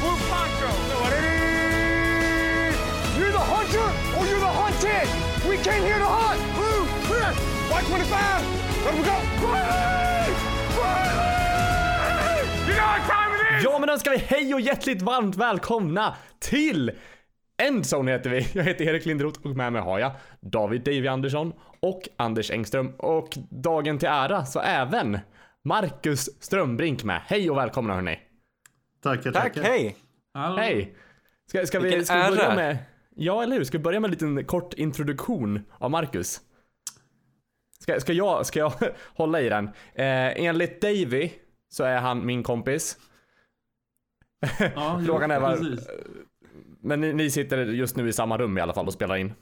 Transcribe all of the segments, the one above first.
blue poncho. You're the hunter or you're the hunted. We came here to hunt. Blue, clear. White 25. Let we go. Riley! Riley! You know what time it is. Ja men önskar vi hej och hjärtligt varmt välkomna till Endzone heter vi. Jag heter Erik Lindroth och med mig har jag David Davy Andersson och Anders Engström och dagen till ära så även Marcus Strömbrink med. Hej och välkomna hörni. Tackar, Tack, tackar. hej! Hallå. Hej! Ska, ska, vi, ska vi börja med... Ja, eller hur? Ska vi börja med en liten kort introduktion av Marcus? Ska, ska, jag, ska jag hålla i den? Eh, enligt Davy så är han min kompis. Ja, jo, Frågan är var- precis. Men ni, ni sitter just nu i samma rum i alla fall och spelar in.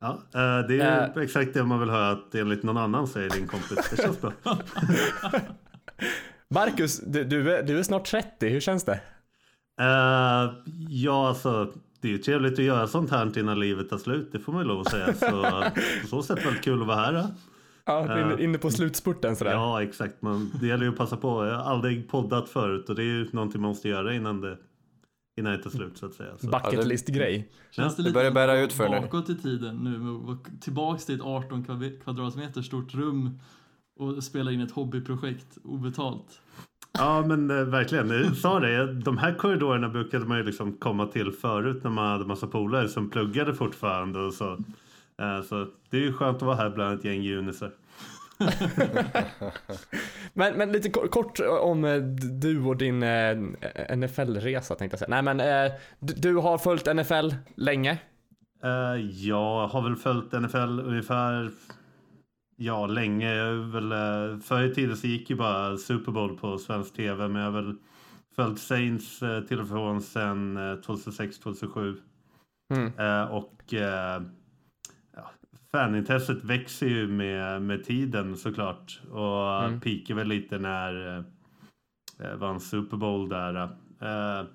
Ja, eh, det är exakt det man vill höra att enligt någon annan säger din kompis. Det känns bra. Marcus, du, du, är, du är snart 30, hur känns det? Eh, ja, alltså. Det är ju trevligt att göra sånt här innan livet tar slut. Det får man ju lov att säga. Så på så sätt väldigt kul att vara här. Då. Ja, du är inne- inne på slutspurten sådär. Ja, exakt. Man, det gäller ju att passa på. Jag har aldrig poddat förut och det är ju någonting man måste göra innan det, innan det tar slut så att säga. Så. Bucket list-grej. Känns det det börjar bära ut för nu. bakåt i tiden nu tillbaks till ett 18 kvav- kvadratmeter stort rum och spela in ett hobbyprojekt obetalt. Ja men eh, verkligen, jag sa det. De här korridorerna brukade man ju liksom komma till förut när man hade massa polare som pluggade fortfarande och så. Eh, så det är ju skönt att vara här bland ett gäng junisar. Men, men lite ko- kort om eh, du och din eh, NFL-resa tänkte jag säga. Nej men, eh, du, du har följt NFL länge. Eh, jag har väl följt NFL ungefär Ja, länge. Jag väl, eh, förr i tiden så gick ju bara Super Bowl på svensk tv men jag har väl följt Saints eh, till och från sedan eh, 2006-2007. Mm. Eh, och eh, ja, fanintresset växer ju med, med tiden såklart. Och Mm. pikar väl lite när eh, eh, vann Super Bowl där. Eh,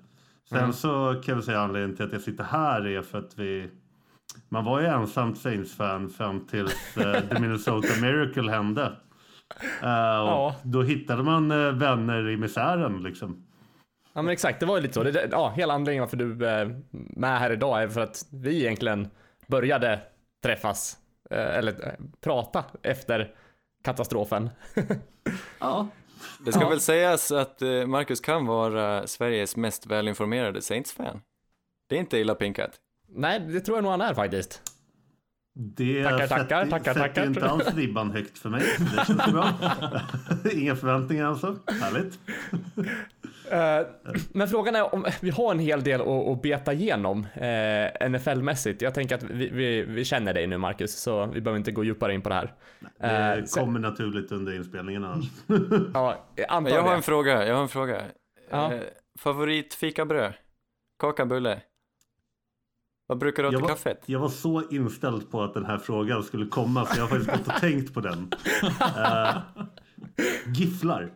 sen Mm. så kan jag säga anledningen till att jag sitter här är för att vi man var ju ensamt Saints-fan fram tills eh, The Minnesota Miracle hände. Eh, och Ja. Då hittade man eh, vänner i misären liksom. Ja men exakt, det var ju lite så. Det, ja, hela anledningen varför du är med här idag är för att vi egentligen började träffas, eh, eller eh, prata efter katastrofen. Ja, Det ska Ja. väl sägas att eh, Marcus kan vara Sveriges mest välinformerade Saints-fan. Det är inte illa pinkat. Nej, det tror jag nog han är faktiskt. Det Tackar, sätter- tackar, tackar, sätter inte alls ribban högt för mig. Det känns bra. Inga förväntningar alltså. Härligt. Eh, men frågan är om vi har en hel del att, beta igenom eh, NFL-mässigt. Jag tänker att vi, vi, vi känner dig nu Marcus, så vi behöver inte gå djupare in på det här. Det Eh, kommer naturligt under inspelningen annars. ja, jag antar Men jag har det. en fråga, jag har en fråga. Ja. Favorit fikabröd? Kaka, bulle? Vad brukar du ha Jag till var, kaffet? jag var så inställd på att den här frågan skulle komma så jag har faktiskt gått och tänkt på den. Eh, gifflar.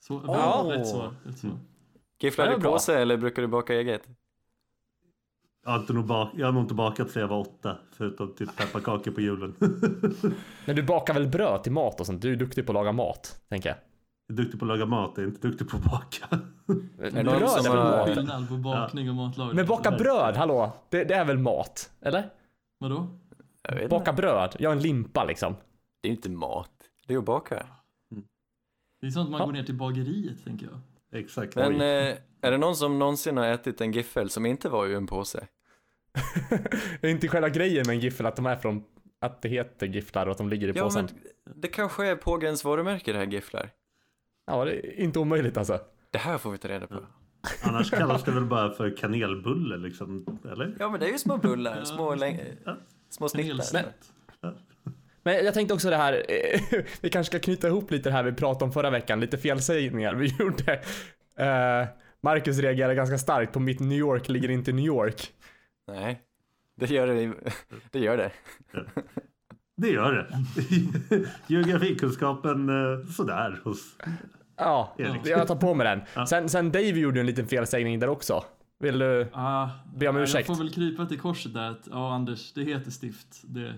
så, Ja. rätt. Rätt svar. Gifflar bra. påse eller brukar du baka eget? Jag har, inte nog bak- jag har nog inte bakat sedan jag var åtta. Förutom typ pepparkakor på julen. Men du bakar väl bröd till mat och sånt? Du är duktig på att laga mat, tänker jag. Jag är duktig på att laga mat, jag är inte duktig på att baka. Är det Bröd är väl mat? Skillnad på bakning och matlagning. Men baka bröd, hallå? Det, det är väl mat? Eller? Vadå? Jag vet Baka inte. bröd? Ja, en limpa liksom. Det är inte mat. Det är att baka. Det är sånt man Ja. går ner till bageriet, tänker jag. Exakt. Men eh, är det någon som någonsin har ätit en giffel som inte var ur en påse? Det är inte själva grejen med en giffel att de är från, att det heter gifflar och att de ligger i Ja, påsen. men det kanske är pågens varumärke det här gifflar. Ja, det är inte omöjligt alltså. Det här får vi ta reda på. Annars kallas det väl bara för kanelbulle liksom, eller? Ja, men det är ju små bullar, små, läng- små snittar. Men jag tänkte också det här, vi kanske ska knyta ihop lite det här vi pratade om förra veckan, lite felsägningar vi gjorde. Eh, Marcus reagerade ganska starkt på mitt New York ligger inte i New York. Nej, det gör det. Det gör det. Det gör det. Geografikunskapen eh, sådär hos Ja, Erik. jag tar på mig den. Sen, sen Dave gjorde en liten felsägning där också. Vill du? Ah, Be om ja, ursäkt. Jag får väl krypa till korset där att, ja Anders, det heter stift. Det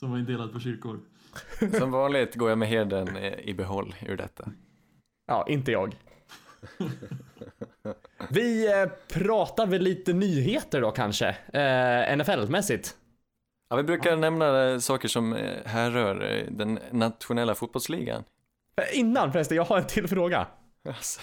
som var indelat på kyrkor. Som vanligt går jag med heden i behåll ur detta. Ja, inte jag. Vi eh, pratar väl lite nyheter då kanske, eh, NFL-mässigt. Ja, vi brukar nämna eh, saker som eh, härrör den nationella fotbollsligan. Eh, Innan förresten, jag har en till fråga. Alltså.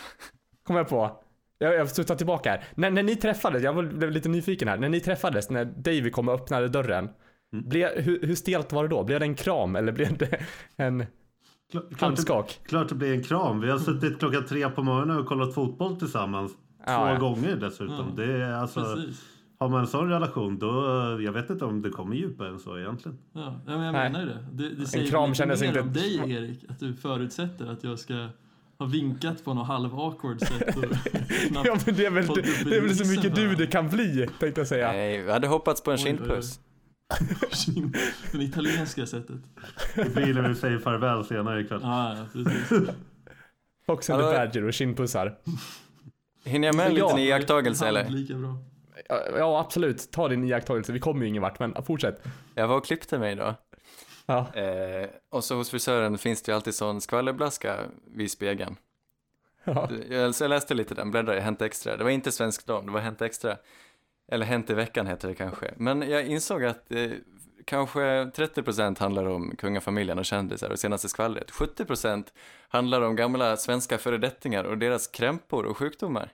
Kom jag på. Jag, jag får ta tillbaka här. När, när ni träffades, jag var- blev lite nyfiken här. När ni träffades, när Davy kom och öppnade dörren. Blev, hur, hur stelt var det då? Blev det en kram eller blev det en Klart, klart, det, handskak? klart det blir en kram. Vi har suttit klockan tre på morgonen och kollat fotboll tillsammans. Ja, två ja. gånger dessutom. Ja, Det är alltså, Precis. Har man en sån relation då, jag vet inte om det kommer djupare än så egentligen. Ja, ja, men jag Nej. menar ju det. Det, det säger kram lite kändes mer inte- om dig Erik, att du förutsätter att jag ska ha vinkat på något halv-awkward sätt. Och knappt Ja men det är väl, upp det är väl så mycket du det kan bli, tänkte jag säga. Nej, vi hade hoppats på en kindpuss. Det italienska sättet. Det blir när vi säger farväl senare ikväll. Ja, ja, precis. Fox and the Badger och kindpussar. Hinner jag med en liten iakttagelse eller? Lika bra. Ja, absolut, ta din iakttagelse. Vi kommer ju ingen vart men fortsätt. Jag var och klippte mig då. Ja. Eh, och så hos frisören finns det ju alltid sån skvallerblaska vid spegeln. Ja. Jag, så jag läste lite den, bläddrade i Hänt Extra. Det var inte Svensk Dam, det var Hänt Extra. Eller Hänt i veckan heter det kanske. Men jag insåg att eh, kanske 30% handlar om kungafamiljen och kändisar och senaste skvallret. 70% handlar om gamla svenska föredettingar och deras krämpor och sjukdomar.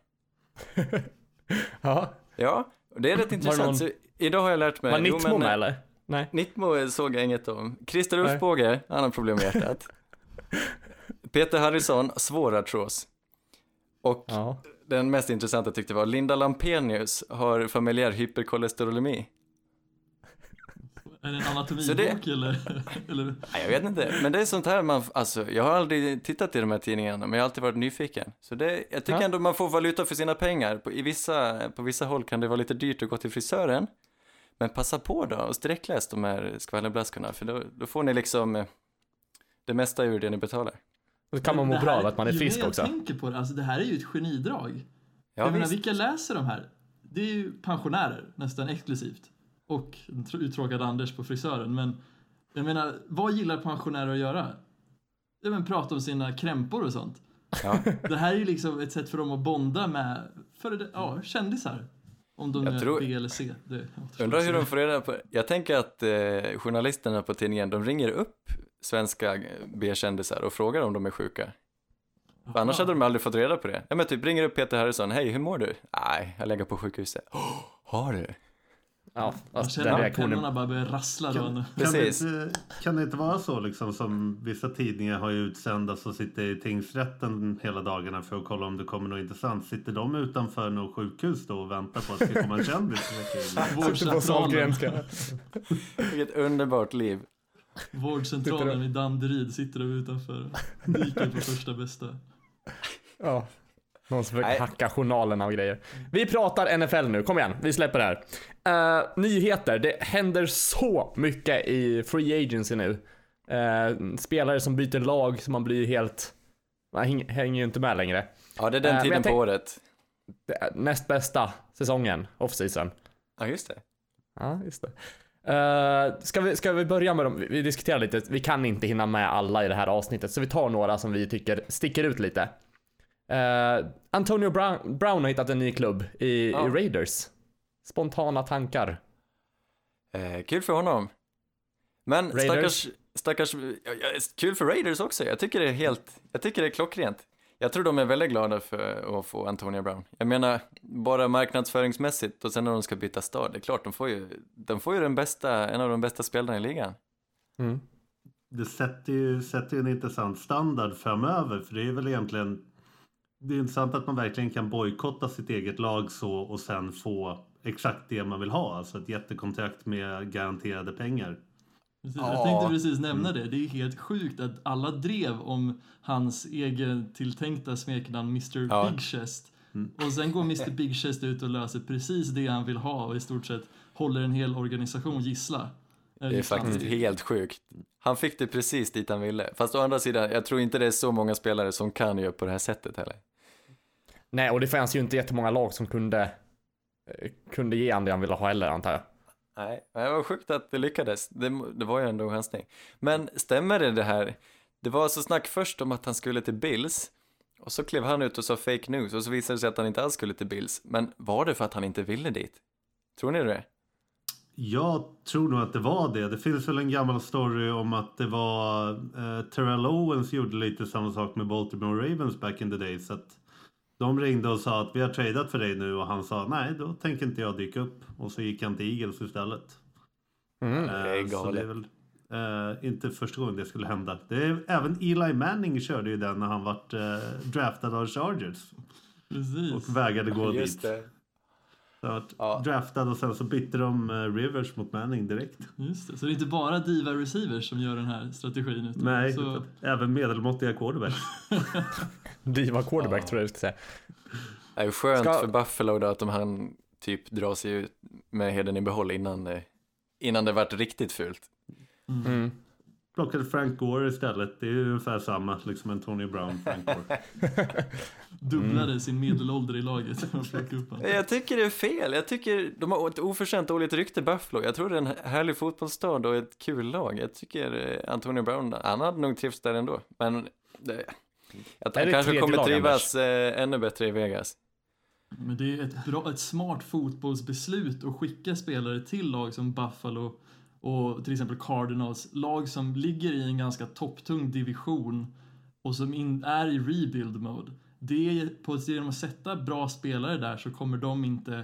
ja. Ja, det är rätt intressant. någon- Så idag har jag lärt mig... Var jo, Nittmo men, med eh, eller? Nej. Nittmo såg jag inget om. Christer. Ulfbåge, han har problem med hjärtat. Peter Harrison, svår artros. Och Ja. den mest intressanta tyckte jag var Linda Lampenius har familjär hyperkolesterolemi. Är det en anatomibok det- eller? eller? Nej, jag vet inte, men det är sånt här man, alltså jag har aldrig tittat i de här tidningarna, men jag har alltid varit nyfiken. Så det, jag tycker Ja. ändå man får valuta för sina pengar. På, i vissa, på vissa håll kan det vara lite dyrt att gå till frisören. Men passa på då och sträckläs de här skvallerblaskorna, för då, då får ni liksom eh, det mesta ur det ni betalar. Då kan man må bra av att man är ju frisk mer också. Jag tänker på det, alltså det här är ju ett genidrag. Ja, jag menar, vilka läser de här? Det är ju pensionärer, nästan exklusivt. Och en tr- uttråkad Anders på frisören. Men jag menar, vad gillar pensionärer att göra? Ja, men prata om sina krämpor och sånt. Ja. Det här är ju liksom ett sätt för dem att bonda med det, ja, kändisar. Om de Jag tror- är B eller C. Undrar hur de får reda på, jag tänker att eh, journalisterna på tidningen, de ringer upp svenska B-kändisar och frågar om de är sjuka. För annars hade de aldrig fått reda på det. Ja men typ ringer upp Peter Harrison, hej hur mår du? Nej, jag lägger på sjukhuset. Oh, har du? Ja, den känner att reaktionen. pennorna bara börjar rassla då. Kan, kan, det Precis. inte, kan det inte vara så liksom som vissa tidningar har ju utsända som sitter i tingsrätten hela dagarna för att kolla om det kommer något intressant. Sitter de utanför något sjukhus då och väntar på att det ska komma en kändis? Vårdcentralen. Vilket underbart liv. vårdcentralen i Danderyd sitter de utanför. Dyker på första bästa. Ja. Någon som försöker Nej. hacka journalerna och grejer. Vi pratar NFL nu, kom igen, vi släpper det här. Eh, nyheter, det händer så mycket i Free Agency nu. Eh, spelare som byter lag så man blir helt, man häng- hänger ju inte med längre. Ja, det är den men tiden på året. Näst bästa säsongen, off-season. Ja, just det. Ja, just det. Uh, ska, vi, ska vi börja med dem? Vi, vi diskuterar lite, vi kan inte hinna med alla i det här avsnittet, så vi tar några som vi tycker sticker ut lite. Eh, Antonio Brown, Brown har hittat en ny klubb i, Ja. i Raiders. Spontana tankar. Eh, kul för honom. Men Raiders. stackars, stackars, kul för Raiders också. Jag tycker det är helt, jag tycker det är klockrent. Jag tror de är väldigt glada för att få Antonio Brown. Jag menar, bara marknadsföringsmässigt och sen när de ska byta stad, det är klart, de får ju, de får ju den bästa, en av de bästa spelarna i ligan. Mm. Det sätter ju, sätter ju en intressant standard framöver. För det är väl egentligen det är intressant att man verkligen kan bojkotta sitt eget lag så och sen få exakt det man vill ha. Alltså ett jättekontrakt med garanterade pengar. Precis, Ja. Jag tänkte precis nämna det. Det är helt sjukt att alla drev om hans egen tilltänkta smeknamn Mr Ja. Big Chest. Och sen går Mr Big Chest ut och löser precis det han vill ha och i stort sett håller en hel organisation gissla. Det är faktiskt hans- helt sjukt. Han fick det precis dit han ville. Fast å andra sidan, jag tror inte det är så många spelare som kan göra på det här sättet heller. Nej, och det fanns ju inte jättemånga lag som kunde, eh, kunde ge han det han ville ha heller antar jag. Nej, det var sjukt att det lyckades. Det, det var ju ändå en chansning. Men stämmer det det här? Det var alltså snack först om att han skulle till Bills Och så klev han ut och sa fake news och så visade det sig att han inte alls skulle till Bills. Men var det för att han inte ville dit? Tror ni det? Jag tror nog att det var det. Det finns väl en gammal story om att det var eh, Terrell Owens gjorde lite samma sak med Baltimore Ravens back in the days. Att de ringde och sa att vi har tradat för dig nu och han sa nej, då tänker inte jag dyka upp. Och så gick han till Eagles istället. Mm. Eh, det är galet. det är väl eh, inte första gången det skulle hända. Det är, även Eli Manning körde ju den när han vart eh, draftad av Chargers Precis. och vägrade gå dit. det. Så att Ja. Draftad och sen så bytte de eh, Rivers mot Manning direkt. Just det. Så det är inte bara diva receivers som gör den här strategin. Utan Nej, så, utan även medelmåttiga quarterbacks. Diva quarterback Ja. tror jag du ska säga. Det är skönt Ska- för Buffalo då att de han typ drar sig ut med heden i behåll innan, eh, innan det vart riktigt fult. Mm. Plockade Frank Gore istället. Det är ju ungefär samma, liksom Antonio Brown, Frank Gore. dubblade sin medelålder i laget. för att plocka upp honom. Jag tycker det är fel. Jag tycker de har ett oförtjänt dåligt rykte Buffalo. Jag tror det är en härlig fotbollsstad och ett kul lag. Jag tycker eh, Antonio Brown, han hade nog trivts där ändå. Men det, han det kanske kommer trivas eh, ännu bättre i Vegas. Men det är ett, bra, ett smart fotbollsbeslut att skicka spelare till lag som Buffalo och till exempel Cardinals. Lag som ligger i en ganska topptung division och som in, är i rebuild mode. Det är, på, genom att sätta bra spelare där så kommer de inte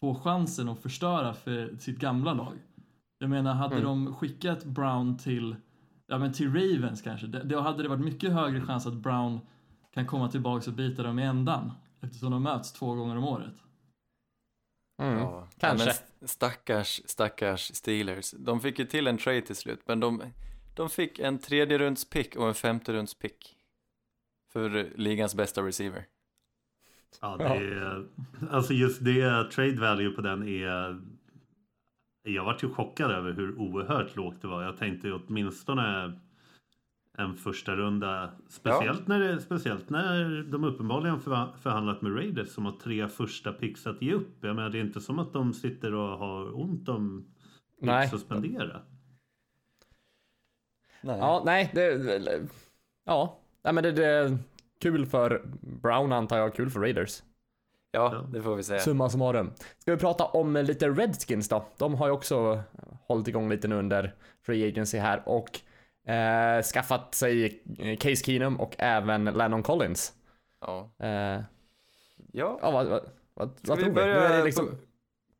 få chansen att förstöra för sitt gamla lag. Jag menar, hade Mm. de skickat Brown till, ja, men till Ravens kanske, det, då hade det varit mycket högre chans att Brown kan komma tillbaka och bita dem i ändan eftersom de möts två gånger om året. Mm. Ja, kanske stackars, stackars Steelers. De fick ju till en trade till slut, men de, de fick en tredje runds pick och en femte runds pick. För ligans bästa receiver. Ja, det är, alltså just det, trade value på den är... Jag vart ju chockad över hur oerhört lågt det var. Jag tänkte åtminstone en första runda. Speciellt, när, det, speciellt när de uppenbarligen förhandlat med Raiders som har tre första picks att ge upp. Jag menar, det är inte som att de sitter och har ont om picks att spendera. Nej. Ja, nej, det... Ja, nej men det, det är kul för Brown antar jag, kul för Raiders. Ja, det får vi säga. Summa summarum. Ska vi prata om lite Redskins då? De har ju också hållit igång lite nu under Free Agency här och eh, skaffat sig Case Keenum och även Landon Collins. Ja, Eh, ja. ja, vad, vad, vad, tror vi? Nu börja är det liksom...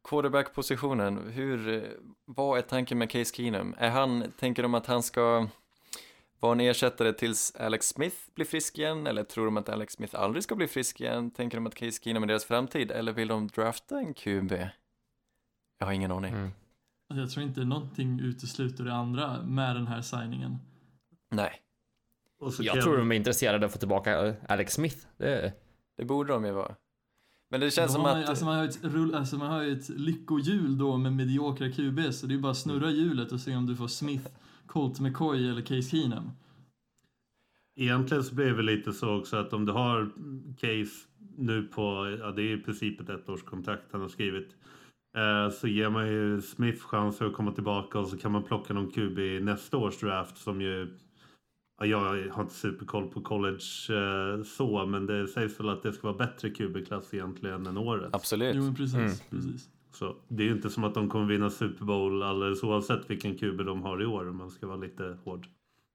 quarterback-positionen? Hur, eh, vad är tanken med Case Keenum? Är han, tänker de att han ska vara en ersättare tills Alex Smith blir frisk igen? Eller tror de att Alex Smith aldrig ska bli frisk igen? Tänker de att Case Keenum är deras framtid? Eller vill de drafta en QB? Jag har ingen aning. Mm. Alltså, Jag tror inte någonting utesluter det andra med den här signingen. Nej, Och så Jag tror de är intresserade av att få tillbaka eh, Alex Smith. Det, det borde de ju vara. Men det känns Då som har man, att... alltså man, har ju ett, rull, alltså man har ju ett lyckohjul då med mediokra QB så det är bara att snurra hjulet och se om du får Smith, Colt McCoy eller Case Keenum. Egentligen så blir det lite så också att om du har case nu på, ja det är i princip ett ettårskontrakt han har skrivit. Eh, så ger man ju Smith chans att komma tillbaka och så kan man plocka någon QB i nästa års draft som ju Ja, jag har inte superkoll på college eh, så, men det sägs väl att det ska vara bättre QB-klass egentligen än året. Absolut. Jo men precis, Mm. precis. Så det är ju inte som att de kommer vinna Super Bowl alldeles oavsett vilken QB de har i år om man ska vara lite hård.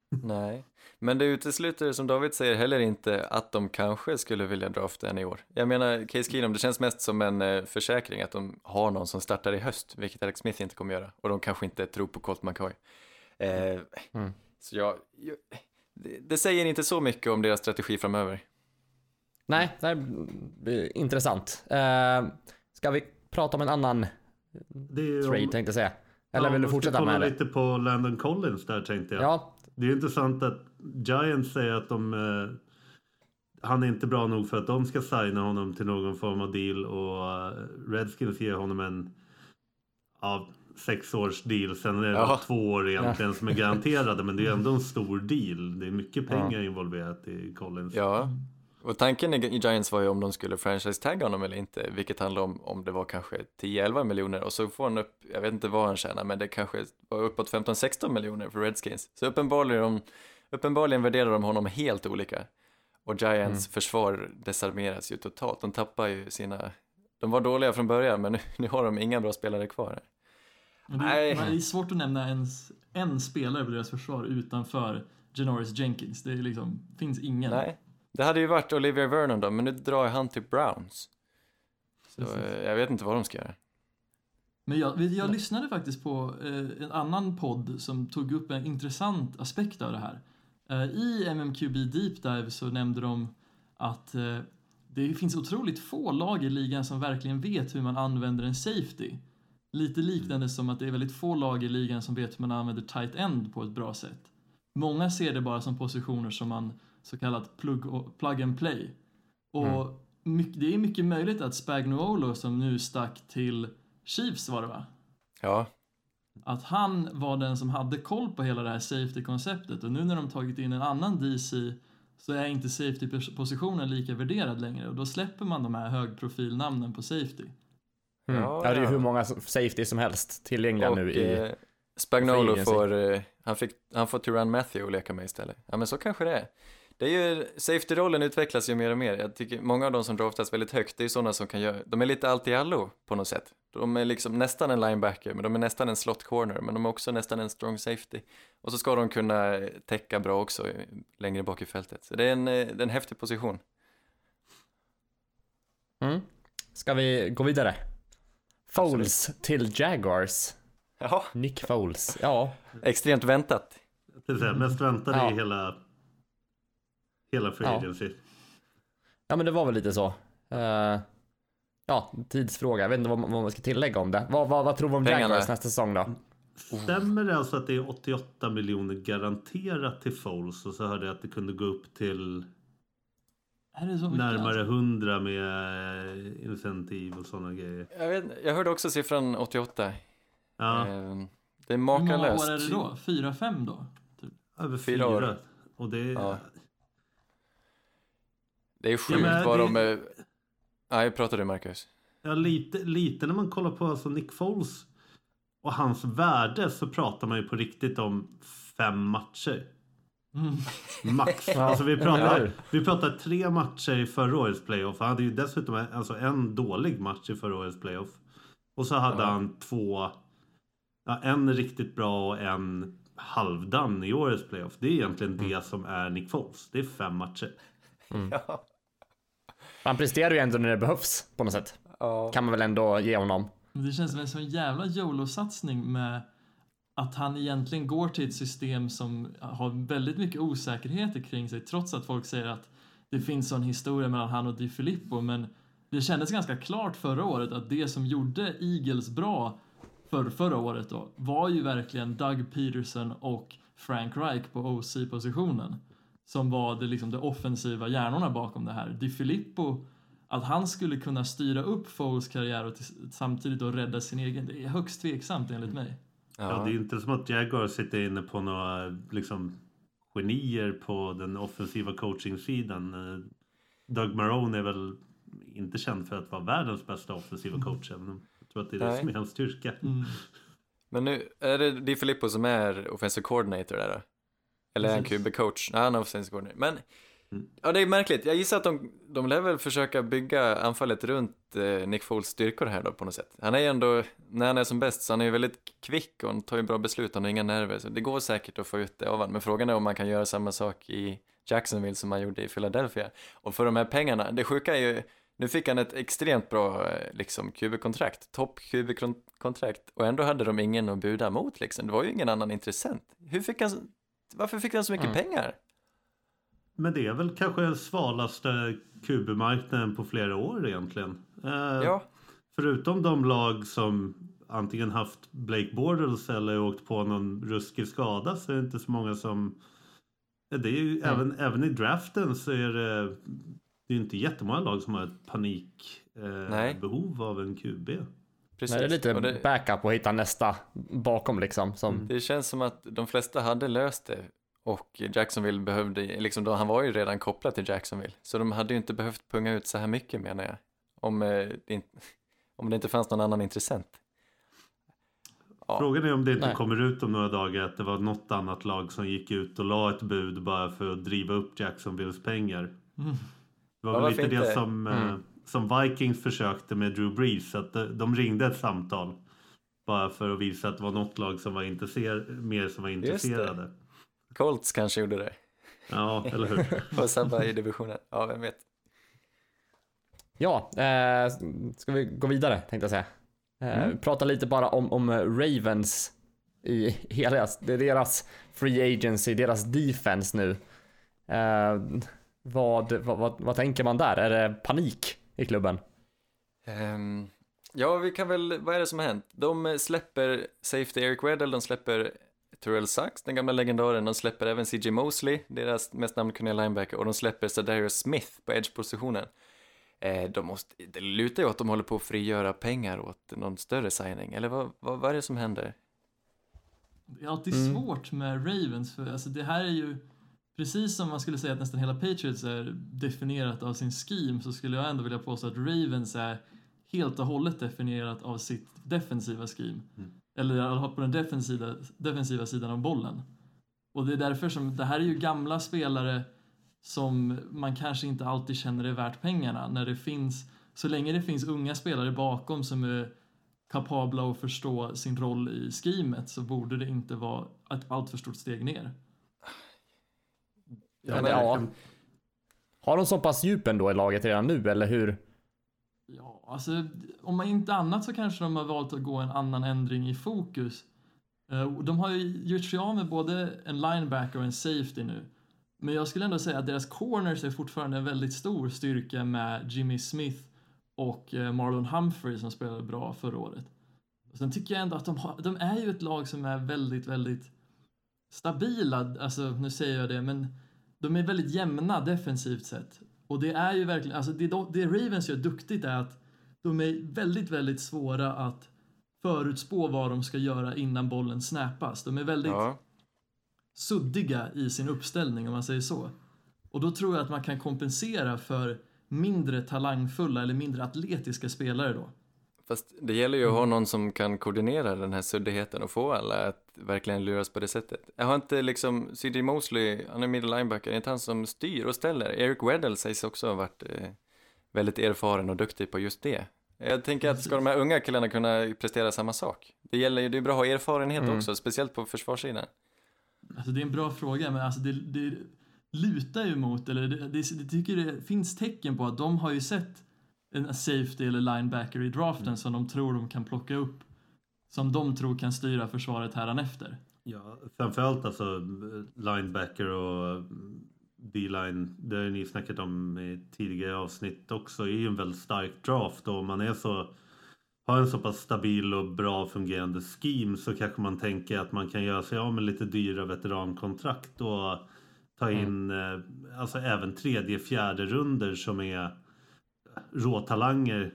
Nej, men det utesluter som David säger heller inte att de kanske skulle vilja drafta en i år. Jag menar, Case Keenum, det känns mest som en eh, försäkring att de har någon som startar i höst, vilket Alex Smith inte kommer göra. Och de kanske inte tror på Colt McCoy. Eh, Mm. Så jag, jag det, det säger inte så mycket om deras strategi framöver. nej, det blir intressant. Eh, ska vi prata om en annan Det är ju trade om- tänkte jag säga? Eller Ja, vill du fortsätta med det? lite på Landon Collins där tänkte jag. Ja, Det är intressant att Giants säger att de eh, han är inte bra nog för att de ska signa honom till någon form av deal och eh, Redskins ger honom en ja, sex års deal. Sen är det Ja. två år egentligen som är garanterade men det är ändå en stor deal. Det är mycket pengar involverat i Collins. Ja, och tanken i Giants var ju om de skulle franchise-tagga honom eller inte, vilket handlade om om det var kanske 10-11 miljoner och så får han upp, jag vet inte vad han tjänar, men det kanske var uppåt 15-16 miljoner för Redskins. Så uppenbarligen, uppenbarligen värderar de honom helt olika. Och Giants Mm. försvar desarmeras ju totalt. De tappar ju sina... De var dåliga från början men nu, nu har de inga bra spelare kvar. Det, Nej. det är svårt att nämna ens en spelare på deras försvar utanför Janoris Jenkins. Det är liksom, finns ingen. Nej, det hade ju varit Olivia Vernon då, men nu drar han till Browns. Så Precis. eh, jag vet inte vad de ska göra. Men jag, jag lyssnade faktiskt på eh, en annan podd som tog upp en intressant aspekt av det här. Eh, I MMQB Deep Dive så nämnde de att det finns otroligt få lag i ligan som verkligen vet hur man använder en safety. Lite liknande som att det är väldigt få lag i ligan som vet hur man använder tight end på ett bra sätt. Många ser det bara som positioner som man så kallat plug, plug and play. Och mycket, det är mycket möjligt att Spagnuolo som nu stack till Chiefs var det va? Ja, Att han var den som hade koll på hela det här safety-konceptet och nu när de tagit in en annan DC så är inte safety-positionen lika värderad längre och då släpper man de här högprofilnamnen på safety. Mm. Ja, Ja, det är ju hur många safety som helst tillgängliga och nu i... eh, Spagnolo får, eh, han, fick, han får Tyrann Matthew att leka med istället. Ja men så kanske det är. Det är ju, safety-rollen utvecklas ju mer och mer. Jag tycker många av de som draftas väldigt högt, det är ju sådana som kan göra, de är lite allt i allo på något sätt. De är liksom nästan en linebacker, men de är nästan en slot corner, men de är också nästan en strong safety. Och så ska de kunna täcka bra också längre bak i fältet. Så det är en, eh, det är en häftig position. Mm. Ska vi gå vidare? Foles till Jaguars. Ja, Nick Foles. Ja, extremt väntat. Det säga, mest väntade Ja. i hela, hela Free Ja. Agency. ja men det var väl lite så. Eh, ja, tidsfråga. Jag vet inte vad, man- vad man ska tillägga om det. Vad, vad, vad tror vi om Pengarna. Jaguars nästa säsong då? Stämmer det alltså att det är 88 miljoner garanterat till Foles och så hörde jag att det kunde gå upp till Är det så mycket? närmare alltså? 100 med eh, incentiv och sådana grejer. Jag, vet, jag hörde också siffran 88. Ja, Eh, Det är Hur många makalöst. år är det då? Fyra, fem då? Typ. över fyra fyra. år. Och det Ja. Det är sjukt men vad det- de... är- Nej, pratar du Marcus? Ja, lite, lite när man kollar på alltså Nick Foles och hans värde så pratar man ju på riktigt om fem matcher. Mm. Max. Alltså vi pratar, vi pratar tre matcher i förra årets playoff. Han hade ju dessutom en- alltså en dålig match i förra årets playoff. Och så hade Ja. han två, ja, en riktigt bra och en halvdan i årets playoff. Det är egentligen det som är Nick Foles. Det är fem matcher. Ja. Han presterar ju ändå när det behövs på något sätt. ja. Kan man väl ändå ge honom. Det känns som en sån jävla YOLO-satsning med att han egentligen går till ett system som har väldigt mycket osäkerheter kring sig trots att folk säger att det finns en historia mellan han och Di Filippo men det kändes ganska klart förra året att det som gjorde Eagles bra för förra året då var ju verkligen Doug Peterson och Frank Reich på OC-positionen som var det, liksom, de offensiva hjärnorna bakom det här. Di Filippo att han skulle kunna styra upp Foles karriär och samtidigt då rädda sin egen, det är högst tveksamt enligt mig. Ja, Ja. det är inte som att Jaguar sitter inne på några liksom, genier på den offensiva coachingsidan. Eh, Doug Marone är väl inte känd för att vara världens bästa offensiva coach. även Jag tror att det är det Nej. som är hans styrka. Mm. Men nu, är det Di Filippo som är offensive coordinator där då? Eller han Precis. QB-coach? Nej, han är offensive coordinator. Men, Mm. ja det är märkligt. Jag gissar att de, de lär väl försöka bygga anfallet runt eh, Nick Foles styrkor här då på något sätt. Han är ju ändå, när han är som bäst, så han är ju väldigt kvick och han tar ju bra beslut, han har inga nerver. Så det går säkert att få ut det av honom. Men frågan är om man kan göra samma sak i Jacksonville som man gjorde i Philadelphia. Och för de här pengarna, det sjuka är ju, nu fick han ett extremt bra eh, liksom QB-kontrakt, topp QB-kontrakt och ändå hade de ingen att buda mot liksom. Det var ju ingen annan intressent. Hur fick han, varför fick han så mycket Mm. pengar? Men det är väl kanske den svalaste QB-marknaden på flera år egentligen. Eh, Ja, Förutom de lag som antingen haft Blake Bortles eller åkt på någon ruskig skada så är det inte så många som... Det är ju, Mm. även, även i draften så är det, det är ju inte jättemånga lag som har ett panikbehov eh, behov av en QB. Precis. Nej, det är lite Och det, backup och hitta nästa bakom liksom. Som, det känns som att de flesta hade löst det och Jacksonville behövde, liksom då, han var ju redan kopplad till Jacksonville. Så de hade ju inte behövt punga ut så här mycket menar jag. Om, eh, det, inte, om det inte fanns någon annan intressent. Ja. Frågan är om det inte Nej. kommer ut om några dagar att det var något annat lag som gick ut och la ett bud bara för att driva upp Jacksonvilles pengar. Mm. Det var Ja, väl lite det inte? som, eh, Mm. Som Vikings försökte med Drew Brees. Att de, de ringde ett samtal. Bara för att visa att det var något lag som var intresser, mer som var intresserade. Colts kanske gjorde det. Ja, eller hur? Och sabba i divisionen. Ja, vem vet. Ja, eh, ska vi gå vidare tänkte jag säga. Eh, Prata lite bara om, om Ravens i hela deras, det är deras free agency, deras defense nu. Eh, vad, vad, vad, vad tänker man där? Är det panik i klubben? Ehm, ja, vi kan väl, vad är det som har hänt? De släpper Safety Eric Weddle, de släpper Terrell Sachs, den gamla legendaren, de släpper även CJ Mosley, deras mest namnkunniga linebacker, och de släpper Sadarius Smith på edge-positionen. Eh, de måste, det lutar ju åt att de håller på att frigöra pengar åt någon större signing, eller vad, vad, vad är det som händer? Det är alltid Mm. svårt med Ravens för alltså det här är ju precis som man skulle säga att nästan hela Patriots är definierat av sin scheme så skulle jag ändå vilja påstå att Ravens är helt och hållet definierat av sitt defensiva scheme. Eller i alla fall på den defensiva, defensiva sidan av bollen. Och det är därför som det här är ju gamla spelare som man kanske inte alltid känner är värt pengarna när det finns så länge det finns unga spelare bakom som är kapabla att förstå sin roll i schemet så borde det inte vara ett alltför stort steg ner. Men ja. Har de så pass djup ändå i laget redan nu, eller hur? Ja, alltså om man inte annat så kanske de har valt att gå en annan ändring i fokus. Eh, De har ju gjort sig av med både en linebacker och en safety nu. Men jag skulle ändå säga att deras corners är fortfarande en väldigt stor styrka med Jimmy Smith och eh, Marlon Humphrey som spelade bra förra året. Och sen tycker jag ändå att de, har, de är ju ett lag som är väldigt, väldigt stabila. Alltså, nu säger jag det, men de är väldigt jämna defensivt sett. Och det är ju verkligen, alltså det, det Ravens gör duktigt är att de är väldigt, väldigt svåra att förutspå vad de ska göra innan bollen snappas. De är väldigt Ja, suddiga i sin uppställning om man säger så. Och då tror jag att man kan kompensera för mindre talangfulla eller mindre atletiska spelare då. Fast det gäller ju att ha någon som kan koordinera den här suddigheten och få alla att verkligen luras på det sättet. Jag har inte liksom, CJ Mosley, han är middle linebacker, det är inte han som styr och ställer. Eric Weddle sägs också ha varit eh, väldigt erfaren och duktig på just det. Jag tänker att ska de här unga killarna kunna prestera samma sak? Det gäller ju, det är bra att ha erfarenhet Mm. också, speciellt på försvarssidan. Alltså det är en bra fråga, men alltså det, det lutar ju mot, eller det, det, det tycker det finns tecken på att de har ju sett en safety eller linebacker i draften som de tror de kan plocka upp. Som de tror kan styra försvaret hädanefter. Ja, framförallt alltså linebacker och D-line, det har ni snackat om i tidigare avsnitt också, är ju en väldigt stark draft och om man är så har en så pass stabil och bra fungerande scheme så kanske man tänker att man kan göra sig av med lite dyra veterankontrakt och ta in eh, alltså även tredje, fjärde runder som är råtalanger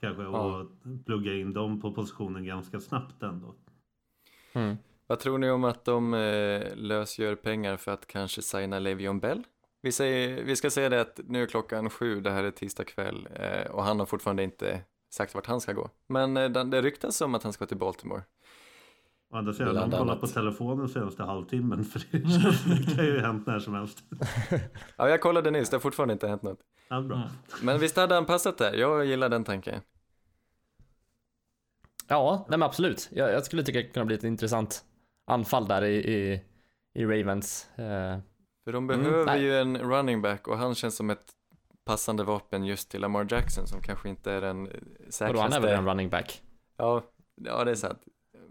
kanske och plugga in dem på positionen ganska snabbt ändå. Mm. Vad tror ni om att de eh, lösgör pengar för att kanske signa Le'Veon Bell? Vi, säger, vi ska säga det att nu är klockan sju, det här är tisdag kväll eh, och han har fortfarande inte sagt vart han ska gå. Men eh, det, det ryktas om att han ska till Baltimore. Å andra sidan, Bland de kollar annat. på telefonen senaste halvtimmen för det, kan ju ha hänt när som helst. Ja, jag kollade nyss, det har fortfarande inte hänt något. Ja, bra. Mm. Men visst hade han passat där? Jag gillar den tanken. Ja, nej men absolut. Jag, jag skulle tycka det kunde bli ett intressant anfall där i, i, i Ravens. Eh, För de Mm, behöver nej. ju en running back och han känns som ett passande vapen just till Lamar Jackson som kanske inte är den eh, vadå, han är väl en säkraste. running back? Ja, ja, det är sant.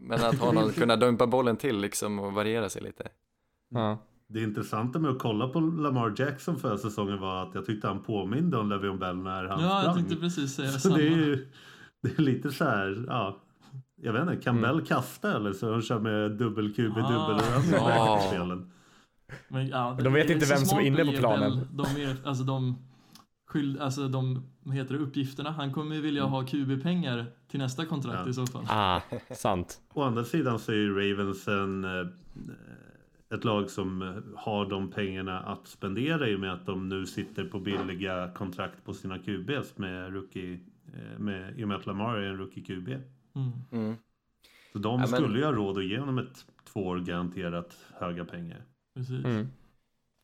Men att ha någon kunna dumpa bollen till liksom och variera sig lite. Ja. Det intressanta med att kolla på Lamar Jackson förra säsongen var att jag tyckte han påminde om Le'Veon Bell när han Ja, jag sprang. tänkte precis säga Så samma. det är ju det är lite så här, ja. Jag vet inte, kan Mm. Bell kasta eller så han kör med dubbel QB, Ah. dubbel Ja. Men, ja, De vet inte vem som är inne på planen. Bell De, är, alltså de, skyld, alltså de vad heter det, uppgifterna. Han kommer ju vilja ha QB-pengar till nästa kontrakt Ja. i så fall. Ah, sant. Å andra sidan så är ju Ravens en, eh, ett lag som eh, har de pengarna att spendera i och med att de nu sitter på billiga kontrakt på sina QBs med rookie, eh, med, i och med att Lamar är en rookie QB. Mm. Mm. Så de Ja, men- skulle ju ha råd att ge honom ett två år garanterat höga pengar. Precis. Mm.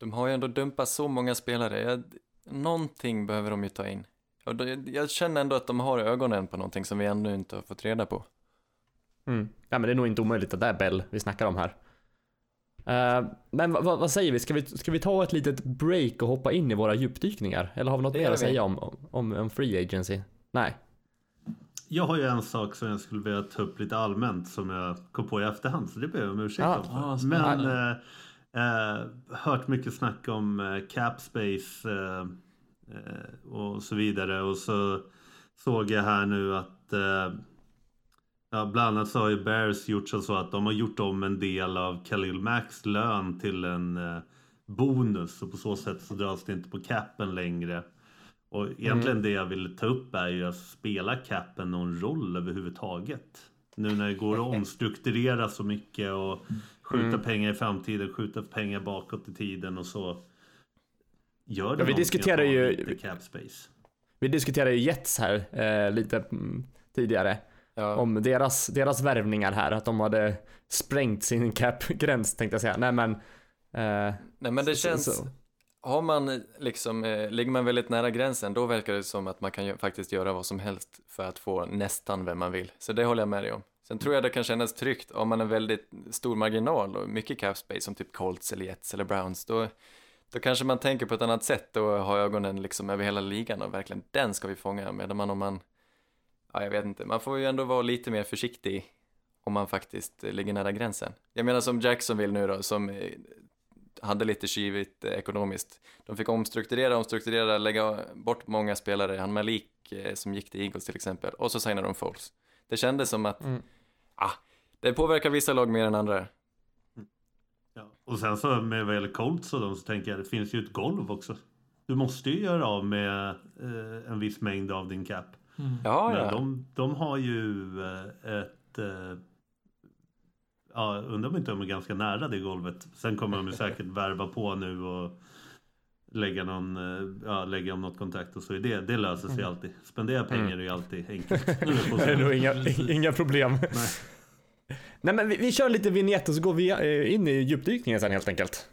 De har ju ändå dumpat så många spelare. Jag, någonting behöver de ju ta in. Och då, jag känner ändå att de har ögonen på någonting som vi ännu inte har fått reda på. Mm. Ja men det är nog inte omöjligt att det är Bell vi snackar om här. Uh, men vad, vad säger vi? Ska, vi? ska vi ta ett litet break och hoppa in i våra djupdykningar? Eller har vi något mer att säga om, om, om Free Agency? Nej. Jag har ju en sak som jag skulle vilja ta upp lite allmänt som jag kom på i efterhand så det ber jag om ursäkt Ah. om. Ah, Men eh, eh, hört mycket snack om eh, cap space eh, eh, och så vidare och så såg jag här nu att eh, ja, bland annat så har ju Bears gjort så att de har gjort om en del av Khalil Macks lön till en eh, bonus och på så sätt så dras det inte på capen längre. Och egentligen det jag vill ta upp är ju att spela capen någon roll överhuvudtaget. Nu när det går att omstrukturera så mycket och skjuta pengar i framtiden, skjuta pengar bakåt i tiden och så. Gör det Ja, vi ha ju- lite cap space. Vi diskuterade ju Jets här eh, lite mm, tidigare. Ja, Om deras, deras värvningar här. Att de hade sprängt sin cap-gräns tänkte jag säga. Nej men. Eh, nej men det så- känns, så- har man liksom, eh, ligger man väldigt nära gränsen, då verkar det som att man kan ju, faktiskt göra vad som helst för att få nästan vem man vill. Så det håller jag med dig om. Sen tror jag det kan kännas tryggt om man har en väldigt stor marginal och mycket cap space som typ Colts eller Jets eller Browns. Då, då kanske man tänker på ett annat sätt och har ögonen liksom över hela ligan och verkligen den ska vi fånga. Medan man om man, ja jag vet inte, man får ju ändå vara lite mer försiktig om man faktiskt ligger nära gränsen. Jag menar som Jacksonville nu då, som eh, hade lite kivigt eh, ekonomiskt. De fick omstrukturera, omstrukturera, lägga bort många spelare. Han Malik eh, som gick till Eagles till exempel. Och så signade de Foles. Det kändes som att, Mm ah, det påverkar vissa lag mer än andra. Ja. Och sen så med vad gäller Colts och dem så tänker jag det finns ju ett golv också. Du måste ju göra av med eh, en viss mängd av din cap. Mm. Ja, Men ja. de, de har ju eh, ett... Eh, ja, undrar om inte de är ganska nära det golvet. Sen kommer de säkert värva på nu och lägga någon, eh, ja, lägga om något kontrakt och så det. Det löser sig alltid. Spendera pengar är ju alltid enkelt. det är nog inga, inga problem. Nej. Nej men vi, vi kör lite vignett och så går vi eh, in i djupdykningen sen helt enkelt.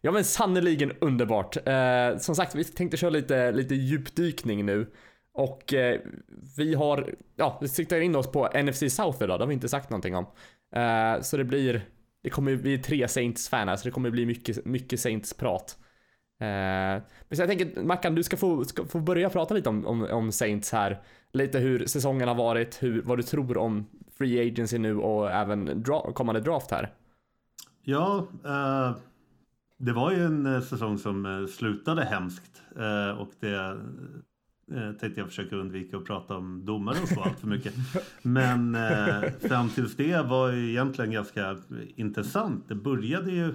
Ja men sannoliken underbart. Eh, som sagt, vi tänkte köra lite, lite djupdykning nu. Och eh, vi har, ja, vi siktar in oss på NFC South idag, det har vi inte sagt någonting om. Eh, så det blir, det kommer ju bli tre Saints-fan här, så det kommer bli mycket, mycket Saints-prat. Eh, men så jag tänker, Mackan, du ska få, ska få börja prata lite om, om, om Saints här. Lite hur säsongen har varit, hur, vad du tror om Free Agency nu och även dra, kommande draft här. Ja, eh, det var ju en eh, säsong som eh, slutade hemskt. Eh, och det tänkte jag försöka undvika att prata om domare och så allt för mycket. Men eh, fram tills det var ju egentligen ganska intressant. Det började ju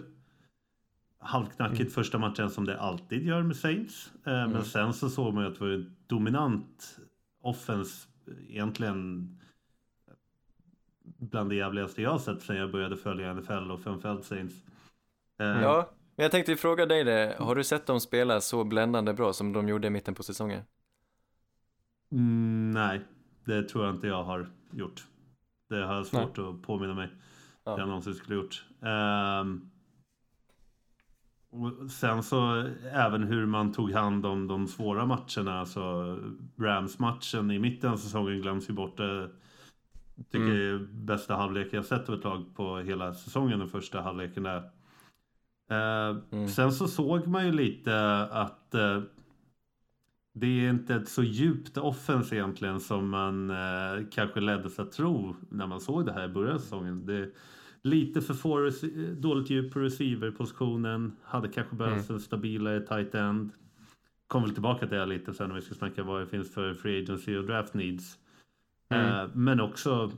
halvknackigt första matchen som det alltid gör med Saints. Eh, Men sen så såg man ju att det var en dominant offens egentligen bland det jävligaste jag sett sen jag började följa NFL och framförallt Saints. Eh, Ja, men jag tänkte fråga dig det. Har du sett dem spela så bländande bra som de gjorde i mitten på säsongen? Mm, nej, det tror jag inte jag har gjort. Det har jag svårt att påminna mig Ja. att jag någonsin skulle gjort. Ehm, och sen så även hur man tog hand om de svåra matcherna. Alltså Rams-matchen i mitten av säsongen glöms ju bort. Det tycker jag är bästa halvlek jag sett av ett lag på hela säsongen, den första halvleken där. Eh, Mm. Sen så såg man ju lite att eh, det är inte ett så djupt offens egentligen som man eh, kanske leddes att tro när man såg det här i början av säsongen. Det lite för få dåligt djup på receiverpositionen. Hade kanske behövts en stabilare tight end. Kommer väl tillbaka till det lite sen när vi ska snacka vad det finns för free agency och draft needs. Eh, men också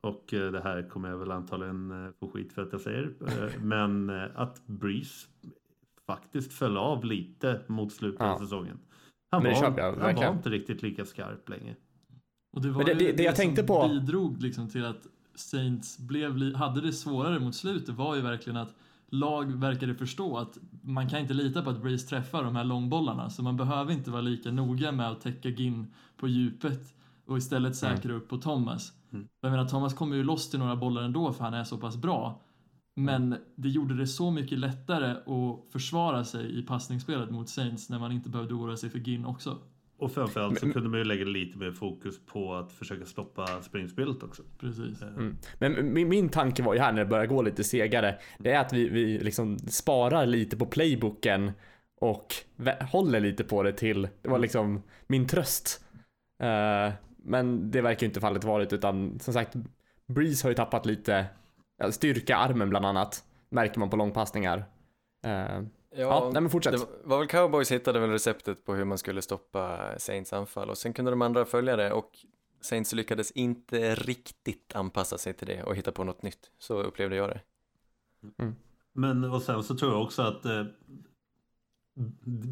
och eh, det här kommer jag väl antagligen eh, få skit för att jag säger. Eh, men eh, att Breeze faktiskt föll av lite mot slutet Ja. av säsongen. Han, det var, han var inte riktigt lika skarp längre. Och det var det- ju det- det jag som tänkte på- bidrog liksom till att Saints blev, hade det svårare mot slutet var ju verkligen att lag verkade förstå att man kan inte lita på att Breeze träffar de här långbollarna så man behöver inte vara lika noga med att täcka Ginn på djupet och istället Mm. säkra upp på Thomas. Mm. Jag menar Thomas kommer ju loss till några bollar ändå för han är så pass bra. Men det gjorde det så mycket lättare att försvara sig i passningsspelet mot Saints när man inte behövde oroa sig för Ginn också. Och framförallt så kunde man ju lägga lite mer fokus på att försöka stoppa springspelet också. Precis. Mm. Men min, min tanke var ju här när det börjar gå lite segare. Det är att vi, vi liksom sparar lite på playbooken och håller lite på det till. Det var liksom min tröst. Eh, men det verkar ju inte fallet varit utan som sagt Breeze har ju tappat lite styrka armen bland annat. Märker man på långpassningar. Eh, ja, nej men fortsätt. Det var väl cowboys hittade väl receptet på hur man skulle stoppa Saints anfall och sen kunde de andra följa det och Saints lyckades inte riktigt anpassa sig till det och hitta på något nytt. Så upplevde jag det. Men och sen så tror jag också att eh,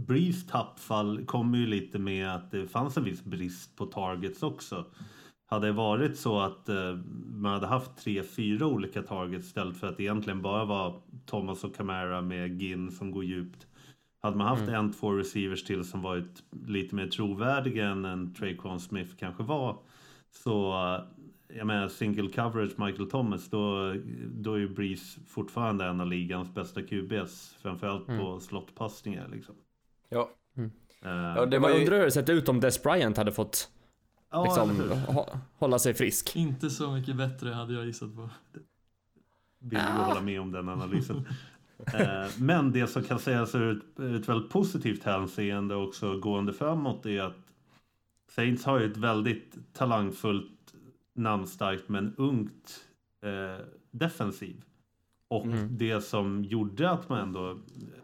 Breeze tappfall kommer ju lite med att det fanns en viss brist på targets också. Hade det varit så att eh, man hade haft tre, fyra olika targets istället för att det egentligen bara var Thomas och Camara med Ginn som går djupt. Hade man haft en, två receivers till som varit lite mer trovärdiga än en Traquan Smith kanske var. Så eh, jag menar single coverage Michael Thomas då, då är ju Breeze fortfarande en av ligans bästa QBs. Framförallt på slottpassningar liksom. Ja, Eh, ja det Man var ju... undrar hur det sett ut om Des Bryant hade fått ja, liksom, hålla sig frisk. Inte så mycket bättre hade jag gissat på. vill ju hålla med om den analysen. Eh, Men det som kan sägas ur ett, väldigt positivt hänseende också gående framåt är att Saints har ju ett väldigt talangfullt, namnstarkt men ungt eh, defensiv. Och det som gjorde att man ändå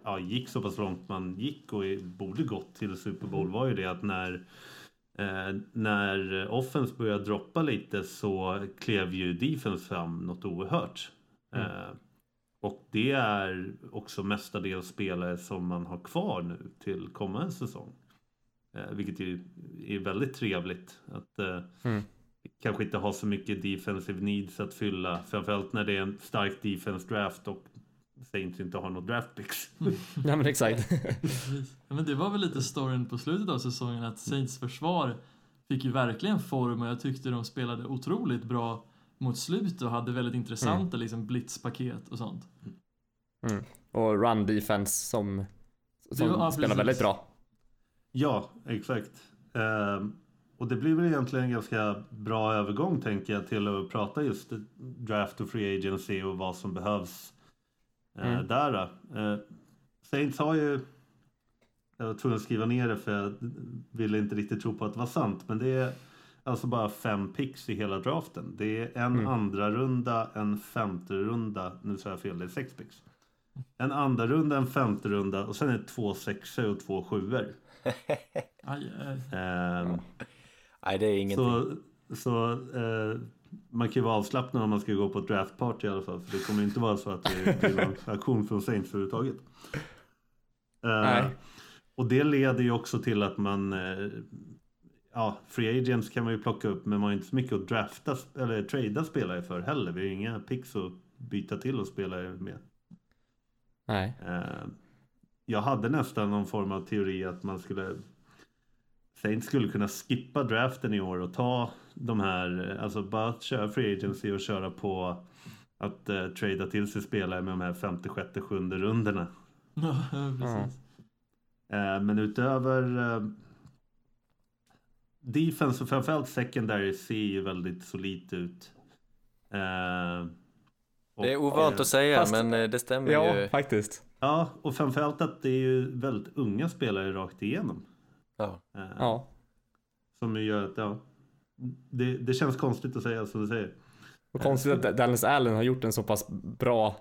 ja, gick så pass långt man gick och borde gått till Super Bowl var ju det att när Eh, när offense började droppa lite så klev ju defense fram något oerhört. Eh, och det är också mestadels spelare som man har kvar nu till kommande säsong. Eh, vilket ju är väldigt trevligt. Att eh, Mm. kanske inte ha så mycket defensive needs att fylla. Framförallt när det är en stark defense draft och Saints inte har något draft picks. Ja men exakt. Ja, men det var väl lite storyn på slutet av säsongen att Saints försvar fick ju verkligen form och jag tyckte de spelade otroligt bra mot slutet och hade väldigt intressanta liksom blitzpaket och sånt. Mm. Och run defense som, som var- ja, spelar precis. väldigt bra. Ja, exakt. Ehm, och det blir väl egentligen en ganska bra övergång tänker jag till att prata just draft och free agency och vad som behövs eh, Mm. där. då. Eh, Saints har ju, jag var tvungen att skriva ner det för jag ville inte riktigt tro på att det var sant, men det är alltså bara fem picks i hela draften. Det är en Mm. andra runda, en femte runda, nu sa jag fel, det är sex picks. En andra runda, en femte runda och sen är det två sexor och två sjuor. Aj, aj. Ehm, Nej, det är ingenting. så så eh, man kan ju vara avslappnad om man ska gå på ett draftparty i alla fall. För det kommer ju inte vara så att det blir någon aktion från Saints överhuvudtaget. Nej. och det leder ju också till att man eh, Ja, free agents kan man ju plocka upp men man har inte så mycket att drafta eller trada spelare för heller. Vi har ju inga picks att byta till och spelare med. Nej. Eh, jag hade nästan någon form av teori att man skulle Saints skulle kunna skippa draften i år och ta de här, alltså bara köra free agency och köra på att eh, trada till sig spelare med de här femte, sjätte, sjunde rundorna. Ja, precis. Eh, men utöver eh, defense och framförallt secondary ser ju väldigt solitt ut. Eh, och, Det är ovant eh, att säga, fast- men eh, det stämmer Ja, ju. faktiskt. Ja, och framförallt att det är ju väldigt unga spelare rakt igenom. Ja. Eh, Ja. Som ju gör att, ja. Det, det känns konstigt att säga som du säger. Och konstigt att Dallas Allen har gjort en så pass bra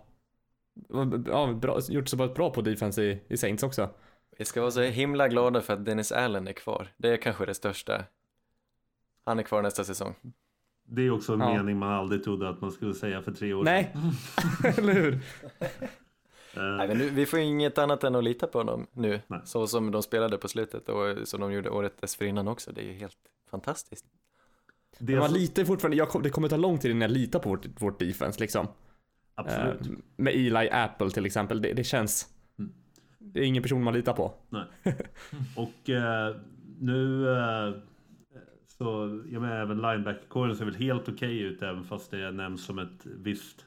Ja, bra, gjort så pass bra på defense i, i Saints också. Vi ska vara så himla glada för att Dennis Allen är kvar. Det är kanske det största. Han är kvar nästa säsong. Det är också en Ja. mening man aldrig trodde att man skulle säga för tre år Nej, eller hur? sedan. Nej, Eh, men nu, vi får inget annat än att lita på dem nu. Nej. Så som de spelade på slutet och som de gjorde året dessförinnan också. Det är ju helt fantastiskt. Det Men man litar fortfarande, jag, det kommer ta lång tid innan jag litar på vårt, vårt defense liksom. absolut. Eh, med Eli Apple till exempel, det, det känns... Mm. Det är ingen person man litar på. Nej. Och eh, nu eh, så, jag menar även linebacker-kåren ser väl helt okej ut även fast det nämns som ett visst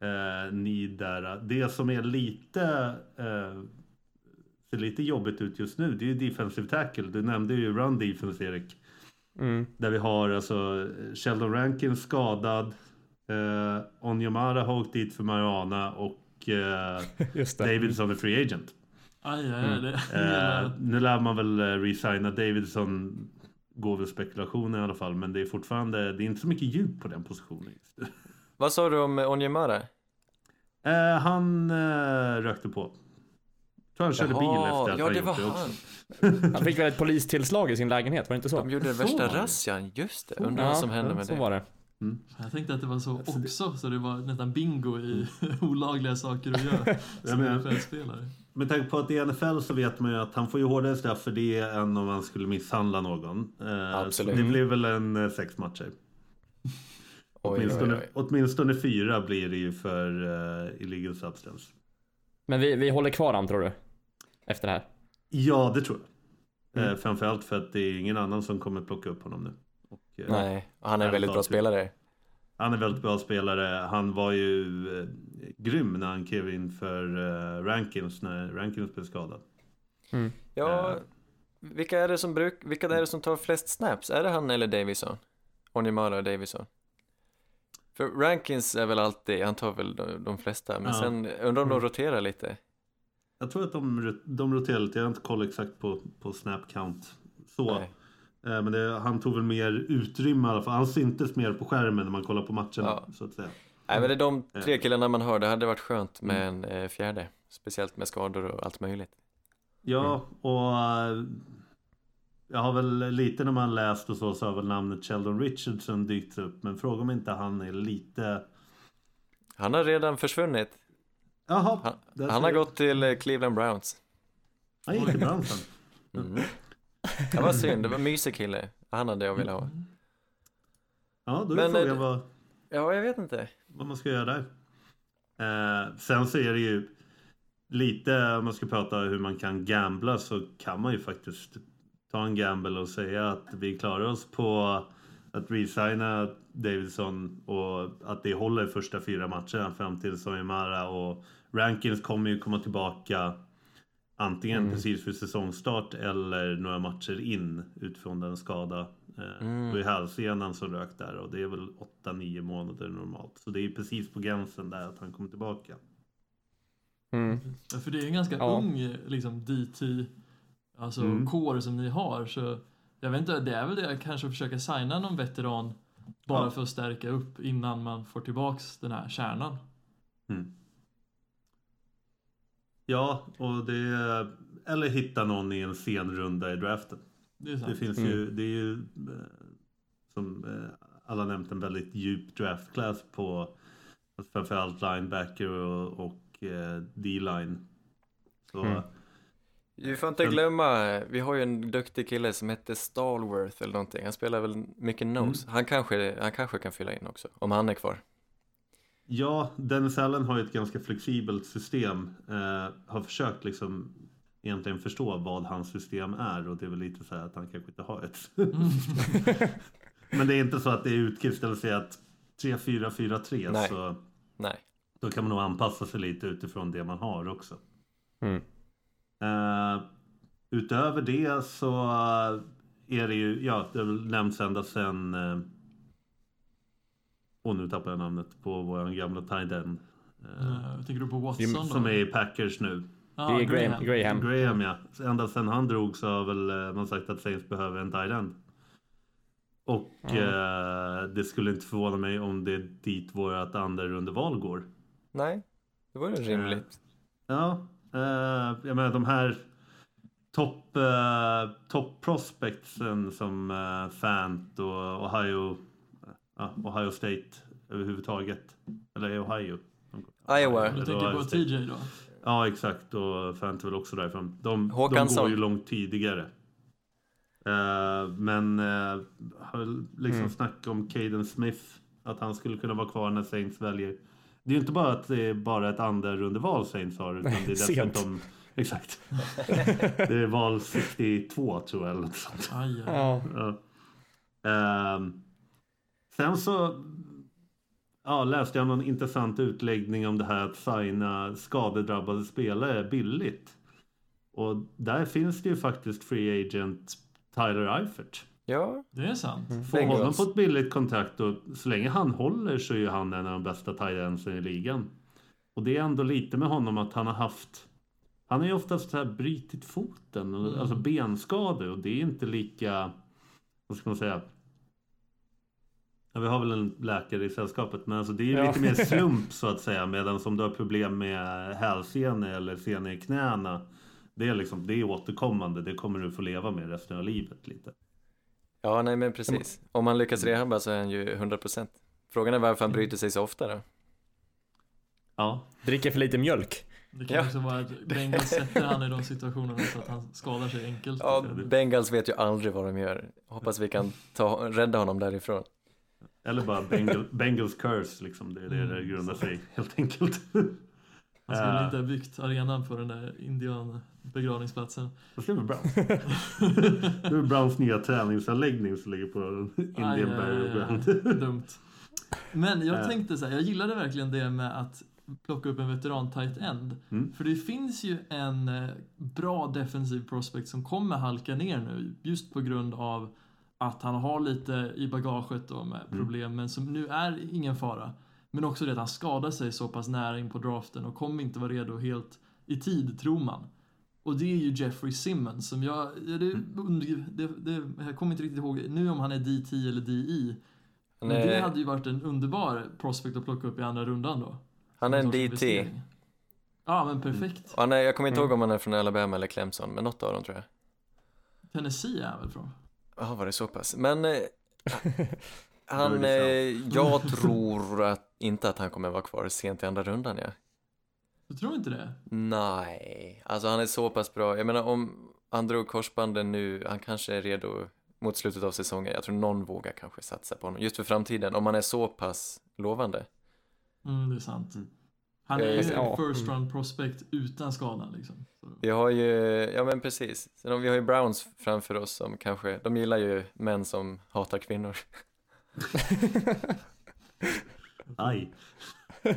eh, need där. Det som är lite eh, ser lite jobbigt ut just nu det är ju defensive tackle. Du nämnde ju run defense Erik. Mm. Där vi har alltså Sheldon Rankins skadad. Eh, Onyemara har åkt dit för marijuana och eh. Davidson är free agent. Aj, aj, aj. Det, Eh, nu lär man väl eh, resigna Davidson. Går väl spekulation i alla fall. Men det är fortfarande, det är inte så mycket djup på den positionen. Vad sa du om Onyemara? Eh, han eh, rökte på. Tror han körde bil efter att ja det gjort var det också. han. Han fick väl ett polistillslag i sin lägenhet, var det inte så? De gjorde Så värsta razzian, just det. Undrar vad som hände med så det. var det. jag tänkte att det var så också, så det var nästan bingo i olagliga saker att göra som men- NFL-spelare. Med tanke på att är NFL så vet man ju att han får ju hårdare straff för det än om han skulle misshandla någon. Eh, Absolut. Så det blir väl en eh, sex matcher. Oj, oj, Åtminstone, oj. åtminstone fyra blir det ju för uh, illegal substance. Men vi, vi håller kvar han tror du? Efter det här? Ja, det tror jag. Mm. Eh, framförallt för att det är ingen annan som kommer plocka upp honom nu. Och, eh, Nej, och han är en väldigt bra spelare. Han är väldigt bra spelare. Han var ju eh, grym när han klev in för eh, Rankins när Rankins blev skadad. Ja, Eh. vilka är det som bruk, vilka är det som tar flest snaps? Är det han eller Davison? Onyemara och Davison? För Rankins är väl alltid, han tar väl de, de flesta, men Ja. sen undrar om de roterar lite. Jag tror att de, de roterar lite. Jag har inte koll exakt på, på snap count. Så. Nej. Eh, Men det, han tog väl mer utrymme i alla fall. Han syntes mer på skärmen när man kollar på matcherna. Ja. Så att säga. Nej men det är de Eh. tre killarna man har, det hade varit skönt med Mm. en eh, fjärde. Speciellt med skador och allt möjligt. Ja, och eh, jag har väl lite när man läst och så, så har väl namnet Sheldon Richardson dykt upp. Men fråga om inte han är lite... Han har redan försvunnit. Jaha, Han, han har gått till eh, Cleveland Browns. Han gick till Brownson. Mm. Det var synd, det var en mysig kille. Han hade jag velat ha. Ja, då är Men, frågan eh, vad, Ja, jag vet inte. vad man ska göra där. Eh, sen så är det ju lite, om man ska prata hur man kan gambla så kan man ju faktiskt ta en gamble och säga att vi klarar oss på att resigna Davidson och att det håller första fyra matcherna fram till Soimara och Rankins kommer ju komma tillbaka antingen Mm. precis för säsongstart eller några matcher in utifrån den skada. Eh, Mm. Det var ju hälsenan som rök där och det är väl 8-9 månader normalt. Så det är precis på gränsen där att han kommer tillbaka. Mm. Ja, För det är en ganska Ja. ung liksom DT, alltså Mm. core som ni har. Så jag vet inte, det är väl det kanske att försöka signa någon veteran bara Ja. för att stärka upp innan man får tillbaks den här kärnan. Mm. Ja, och det... Eller hitta någon i en sen runda i draften. Det. Det finns ju... Det är ju eh, som eh, alla nämnt en väldigt djup draftklass på alltså framförallt linebacker och, och eh, D-line. Så Mm. Vi får inte glömma, vi har ju en duktig kille som heter Stalworth eller någonting. Han spelar väl mycket nose. Mm. Han, kanske, han kanske kan fylla in också, om han är kvar. Ja, Dennis Allen har ju ett ganska flexibelt system. Eh, har försökt liksom egentligen förstå vad hans system är och det är väl lite så här att han kanske inte har ett. Men det är inte så att det är utkristalliserat 3-4-4-3 Nej. så Nej. då kan man nog anpassa sig lite utifrån det man har också. Mm. Eh, utöver det så är det ju, ja det har nämnts ända sedan eh, och nu tappar jag namnet på vår gamla tight end. Eh, Uh, tänker du på Watson då? som är i Packers nu. Ja, Det är Graham. Graham. Graham ja. Ända sedan han drog så har väl eh, man sagt att Saints behöver en tight end. Och eh, det skulle inte förvåna mig om det är dit vårat andra rundeval går. Nej, det vore rimligt. Ja, eh, jag menar de här topp eh, top prospectsen som eh, Fant och Ohio, ja, Ohio State överhuvudtaget. Eller Ohio. Iowa. Du tänker Ohio på State. TJ då? Ja, exakt. Och Fant väl också därifrån. De, de går ju långt tidigare. Eh, men uh, liksom Mm. snack om Caden Smith. Att han skulle kunna vara kvar när Saints väljer. Det är ju inte bara att det är bara ett andra rundeval Saints har. Utan det är dessutom... Exakt. det är val 62 tror jag. Eller något sånt. Aj, aj. Ja. Ja. Ehm, sen så ja, läste jag någon intressant utläggning om det här att signa skadedrabbade spelare billigt. Och där finns det ju faktiskt free agent Tyler Eifert. Ja, Det är sant. Få honom på ett billigt kontrakt och så länge han håller så är ju han en av de bästa tight i ligan. Och det är ändå lite med honom att han har haft han har ju oftast så här brutit foten, och- alltså benskador och det är inte lika, vad ska man säga? Ja, vi har väl en läkare i sällskapet men alltså det är ju Ja. lite mer slump så att säga medan om du har problem med hälsenor eller senor i knäna det är liksom, det är återkommande, det kommer du få leva med resten av livet lite. ja nej men precis. Om han lyckas rehabba så är han ju 100%. Frågan är varför han bryter sig så ofta då? Ja, Dricker för lite mjölk. Det kan Ja. också vara att Bengals sätter han i de situationerna så att han skadar sig enkelt. Ja, Bengals vet ju aldrig vad de gör. Hoppas vi kan ta, rädda honom därifrån. Eller bara Bengal, Bengals curse liksom. Det är det det grundar sig helt enkelt. Han skulle Eh, inte ha byggt arenan på den där indian begravningsplatsen. Vad ska vi Browns? Det är Browns nya träningsanläggning som ligger på Indian Burial. Ground. Dumt. Men jag Eh. tänkte så här, jag gillade verkligen det med att plocka upp en veteran tight end. Mm. För det finns ju en eh, bra defensiv prospect som kommer halka ner nu just på grund av att han har lite i bagaget då med Mm. problem men som nu är ingen fara. Men också det att han skadar sig så pass nära in på draften och kommer inte vara redo helt i tid tror man. Och det är ju Jeffrey Simmons som jag, ja, det, Mm. det, det, jag kommer inte riktigt ihåg nu om han är D10 eller DI. Han Men det är, hade ju varit en underbar prospect att plocka upp i andra rundan då. han är en DT. Ja men perfekt. Och han är, jag kommer inte Mm. ihåg om han är från Alabama eller Clemson, men något av dem tror jag. Tennessee är han väl från? Ja, var det så pass? Men eh, han, eh, jag tror att, inte att han kommer vara kvar sent i andra rundan ja. Du tror inte det? Nej, alltså han är så pass bra. Jag menar om han drog korsbanden nu, han kanske är redo mot slutet av säsongen. Jag tror någon vågar kanske satsa på honom, just för framtiden, om han är så pass lovande. Mm, det är sant. Mm. Han är ju Eh, en ja. first round prospect utan skadan liksom. Så. Vi har ju, ja men precis. Sen har vi har ju Browns framför oss som kanske, de gillar ju män som hatar kvinnor. Aj.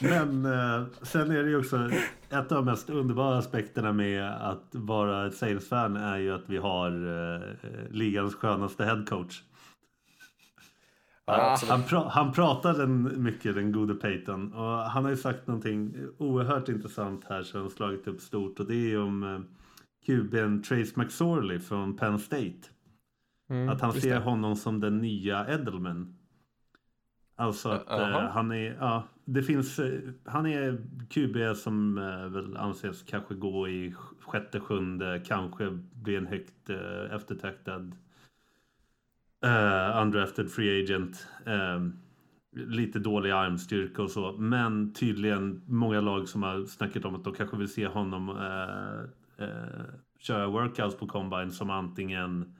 Men eh, sen är det ju också ett av de mest underbara aspekterna med att vara ett Saints-fan är ju att vi har eh, ligans skönaste headcoach. Han, pra- han pratade en- mycket den gode Peyton och han har ju sagt någonting oerhört intressant här som har slagit upp stort och det är om eh, QB'n Trace McSorley från Penn State. Mm, Att han ser det. honom som den nya Edelman. Alltså att Jaha. eh, han är, ja, det finns, eh, han är QB som eh, väl anses kanske gå i sjätte, sjunde, kanske blir en högt eh, eftertraktad uh, undrafted free agent. Eh, lite dålig armstyrka och så, men tydligen många lag som har snackat om att de kanske vill se honom eh, eh, köra workouts på combine som antingen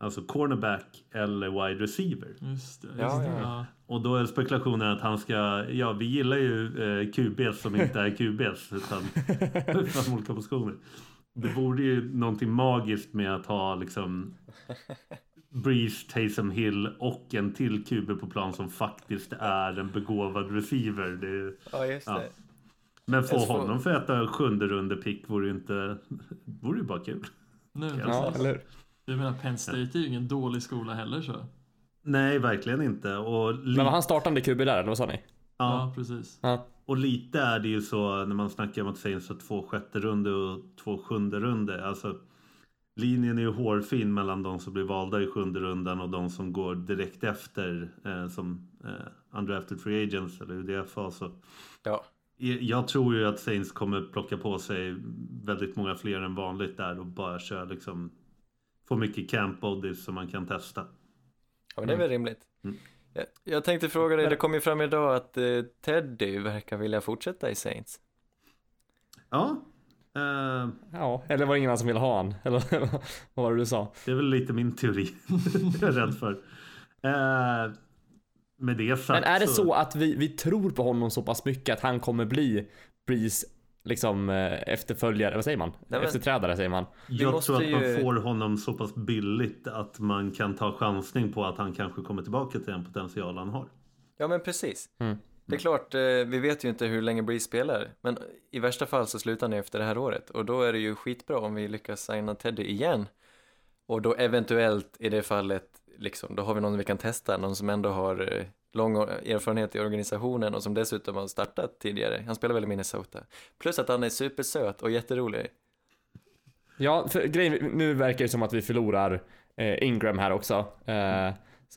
alltså cornerback eller wide receiver. Just det. Just Ja, det. ja. Ja. Och då är spekulationen att han ska, ja vi gillar ju eh, QBs som inte är QBs utan från olika positioner. Det vore ju någonting magiskt med att ha liksom Breeze, Taysom Hill och en till QB på plan som faktiskt är en begåvad receiver. Det, Ja, just Ja. det. men få Jag får- honom för att ha sjunde runde pick vore ju inte, vore ju bara kul. Nu, Ja, eller? Jag menar Penn State är ju ingen dålig skola heller så. Nej, verkligen inte. Och, li- Men var han startande QB där, eller vad sa ni? Ja, Ja, precis. Ja. och lite är det ju så när man snackar om att Saints har två sjätte runde och två sjunde runde. Alltså, linjen är ju hårfin mellan de som blir valda i sjunde rundan och de som går direkt efter eh, som eh, undrafted free agents eller UDFA. Så Ja. jag tror ju att Saints kommer plocka på sig väldigt många fler än vanligt där och bara köra liksom få mycket camp bodies som man kan testa. Ja, men det är väl rimligt. Mm. Jag, jag tänkte fråga dig, det kom ju fram idag att eh, Teddy verkar vilja fortsätta i Saints. Ja, eh, ja, eller var det ingen annan som ville ha han? Eller vad var det du sa? det är väl lite min teori. jag är rädd för. Eh, med det sagt Men är det så att vi, vi tror på honom så pass mycket att han kommer bli Breeze liksom eh, efterföljare, vad säger man? men- Efterträdare säger man. Jag tror att man ju- får honom så pass billigt att man kan ta chansning på att han kanske kommer tillbaka till den potential han har. Ja men precis. Mm. Det är klart, eh, vi vet ju inte hur länge Breeze spelar, men i värsta fall så slutar han efter det här året och då är det ju skitbra om vi lyckas signa Teddy igen. Och då eventuellt i det fallet, liksom, då har vi någon vi kan testa, någon som ändå har eh, lång erfarenhet i organisationen och som dessutom har startat tidigare. Han spelar väl i Minnesota. Plus att han är supersöt och jätterolig. Ja, för grejen, nu verkar det som att vi förlorar eh, Ingram här också. Eh,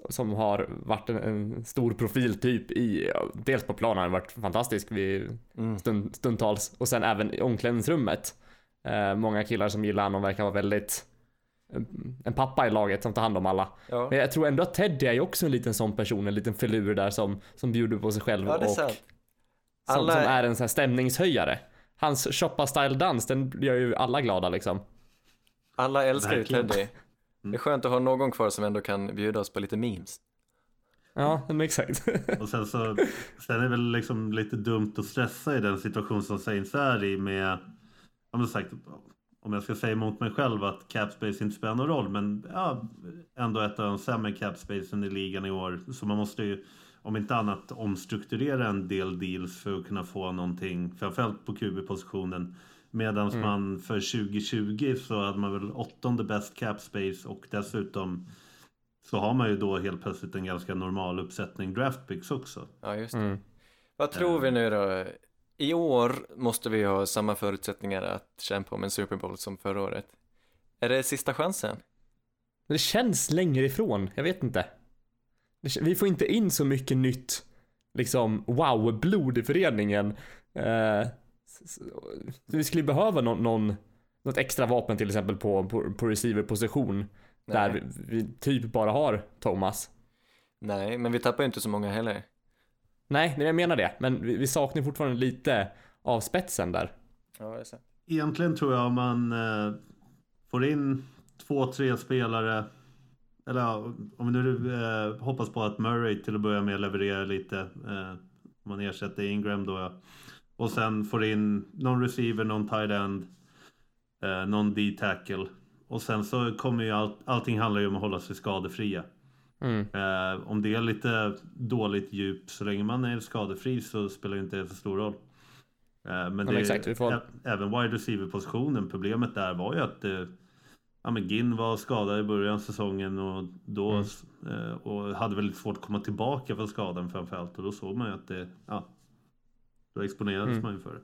som har varit en, en stor profil typ i, dels på planen, han har varit fantastisk vid Mm. stund, stundtals och sen även i omklädningsrummet. Eh, många killar som gillar honom verkar vara väldigt en- pappa i laget som tar hand om alla. Ja, Men jag tror ändå att Teddy är ju också en liten sån person, en liten filur där som, som bjuder på sig själv ja och som, Alla- som är en sån här stämningshöjare. Hans shoppa style dans, den gör ju alla glada liksom. Alla älskar ju. Teddy. Det är skönt att ha någon kvar som ändå kan bjuda oss på lite memes. Ja, men exakt. Och sen så sen är det väl liksom lite dumt att stressa i den situation som Saints är i med, om jag sagt, om jag ska säga emot mig själv att capspace inte spelar någon roll, men ja, ändå ett av de sämre capspacen i ligan i år. Så man måste ju, om inte annat, omstrukturera en del deals för att kunna få någonting, framförallt på QB-positionen. Medan man för 2020 så hade man väl åttonde bäst capspace och dessutom så har man ju då helt plötsligt en ganska normal uppsättning draftpicks också. Ja, just det. Mm. Vad tror vi nu då? I år måste vi ha samma förutsättningar att kämpa om en Super Bowl som förra året. Är det sista chansen? Det känns längre ifrån, jag vet inte. Vi får inte in så mycket nytt, liksom, wow-blod i föreningen. Eh, vi skulle behöva någon, någon, något extra vapen till exempel på, på, på receiver-position. Där vi, vi typ bara har Thomas. Nej, men vi tappar ju inte så många heller. Nej, jag menar det. Men vi, vi saknar fortfarande lite av spetsen där. Ja, det är. Egentligen tror jag om man eh, får in två, tre spelare eller ja, om vi nu eh, hoppas på att Murray till att börja med levererar lite. Eh, om man ersätter Ingram då. ja. Och sen får in någon receiver, någon tight end, eh, någon D-tackle. Och sen så kommer ju allt, allting handlar ju om att hålla sig skadefria. Mm. Eh, om det är lite dåligt djup, så länge man är skadefri så spelar det inte så stor roll. Eh, men men det exakt, får- ä- även wide receiver-positionen, problemet där var ju att eh, ja, men Ginn var skadad i början av säsongen och, då, Mm. eh, och hade väldigt svårt att komma tillbaka från skadan framförallt. Och då såg man ju att det, ja, då exponerades Mm. man ju för det.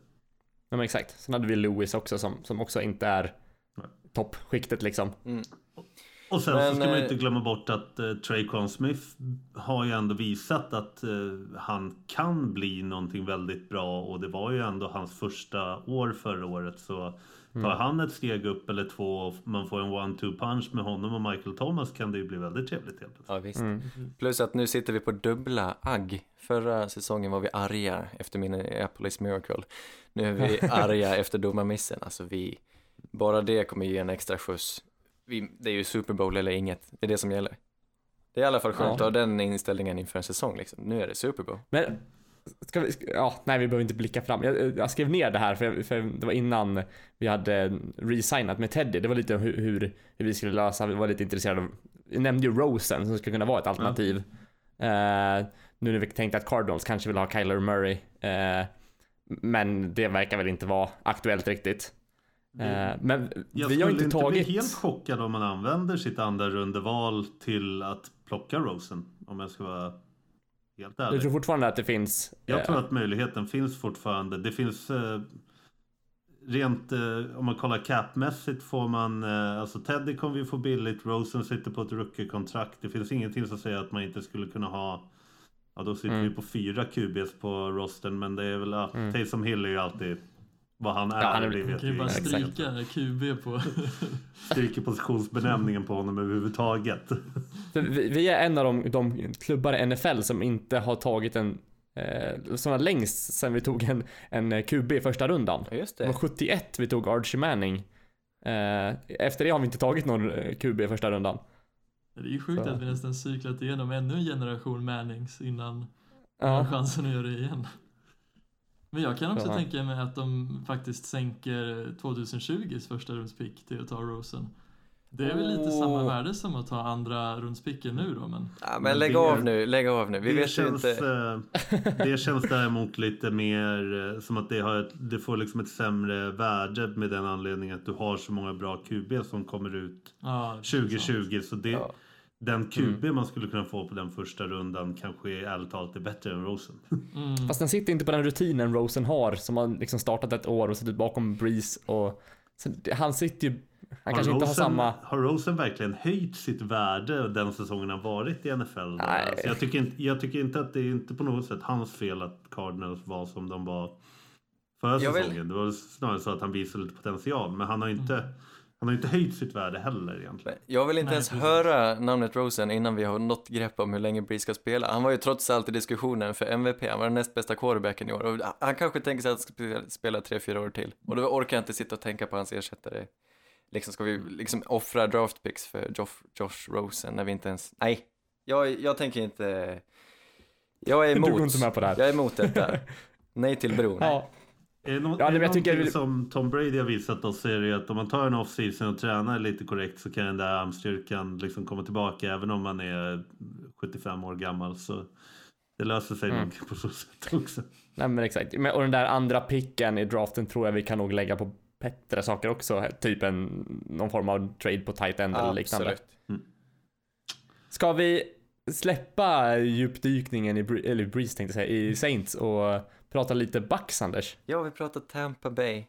Ja, men exakt. Sen hade vi Lewis också som, som också inte är toppskiktet liksom. Mm. Och sen Men, så ska man eh, inte glömma bort att eh, Traycon Smith har ju ändå visat att eh, han kan bli någonting väldigt bra och det var ju ändå hans första år förra året så tar han ett steg upp eller två och man får en one-two punch med honom och Michael Thomas kan det ju bli väldigt trevligt helt. Ja, visst. Mm. Plus att nu sitter vi på dubbla agg. Förra säsongen var vi arga efter Minneapolis Miracle. Nu är vi arga efter domarmissen. Alltså vi, bara det kommer ge en extra skjuts. Vi, det är ju Super Bowl eller inget. Det är det som gäller. Det är i alla fall skönt Ja. att ha den inställningen inför en säsong liksom. Nu är det Super Bowl. Men, ska vi, ska, ja, nej vi behöver inte blicka fram. Jag, jag skrev ner det här för, för det var innan vi hade resignat med Teddy. Det var lite hur, hur, hur vi skulle lösa, vi var lite intresserade av, jag nämnde ju Rosen som skulle kunna vara ett alternativ. Eh, nu när vi tänkte att Cardinals kanske vill ha Kyler Murray. Eh, men det verkar väl inte vara aktuellt riktigt. Eh, men Jag vi har skulle inte inte tagit... bli helt chockad om man använder sitt andra rundeval till att plocka Rosen. Om jag ska vara helt ärlig. Jag tror fortfarande att det finns... Jag eh, tror att möjligheten finns fortfarande. Det finns eh, rent eh, om man kollar capmässigt får man eh, alltså Teddy kommer vi få billigt. Rosen sitter på ett rookie-kontrakt. Det finns ingenting som säger att man inte skulle kunna ha Ja då sitter Mm. vi på fyra QBs på rosten men det är väl Mm. Taysom Hill är ju alltid vad han är. Ja, han är- det vet kan ju bara stryka QB på... Stryker positionsbenämningen på honom överhuvudtaget. Vi, vi är en av de, de klubbar i NFL som inte har tagit en eh, som var längst sen vi tog en, en QB i första rundan. Just Det var det. 71 vi tog Archie Manning. Eh, efter det har vi inte tagit någon eh, QB i första rundan. Det är ju sjukt Så. att vi nästan cyklat igenom ännu en generation Mannings innan Ja, chansen att göra det igen. Men jag kan också Jaha. tänka mig att de faktiskt sänker 2020s första rundspick till att ta Rosen. Det är väl lite Åh. samma värde som att ta andra rundspicken nu då, men Ja, men Men lägg det- av nu, lägg av nu. Vi det, vet ju känns, inte. eh, det känns däremot lite mer eh, som att det, har ett, det får liksom ett sämre värde med den anledningen att du har så många bra QB som kommer ut ja. det är sant. 2020. Så det, Ja. Den QB man skulle kunna få på den första rundan kanske är ärligt talat är bättre än Rosen. Mm. Fast den sitter inte på den rutinen Rosen har som har liksom startat ett år och suttit bakom Breeze och han sitter ju, han kanske inte har Rosen, samma har Rosen verkligen höjt sitt värde den säsongen han varit i NFL? Alltså jag, tycker inte, jag tycker inte att det är inte på något sätt hans fel att Cardinals var som de var förra Jag vill- säsongen. Det var snarare så att han visade lite potential. Men han har inte, han har inte höjt sitt värde heller egentligen. Jag vill inte Nej, ens precis. höra namnet Rosen innan vi har något grepp om hur länge Breeze ska spela. Han var ju trots allt i diskussionen för MVP, han var den näst bästa quarterbacken i år. Och han kanske tänker sig att han ska spela- spela tre, fyra år till. Och då orkar jag inte sitta och tänka på hans ersättare. Liksom ska vi liksom offra draft picks för Josh, Josh Rosen när vi inte ens... Nej, jag, jag tänker inte... Jag är Du går emot. inte med på det här. Jag är emot detta. Nej till bron. Ja, Är det, något, Ja, är jag tycker jag som Tom Brady har visat oss är det att om man tar en off-season och tränar lite korrekt så kan den där armstyrkan liksom komma tillbaka även om man är 75 år gammal. Så det löser sig Mm. nog på så sätt också. nej men exakt. Men, och den där andra picken i draften tror jag vi kan nog lägga på bättre saker också. Typ en, någon form av trade på tight end eller liknande. Absolut. Ska vi släppa djupdykningen i, eller Breeze tänkte jag säga, i Saints och prata lite Bucks Anders? Ja, vi pratar Tampa Bay.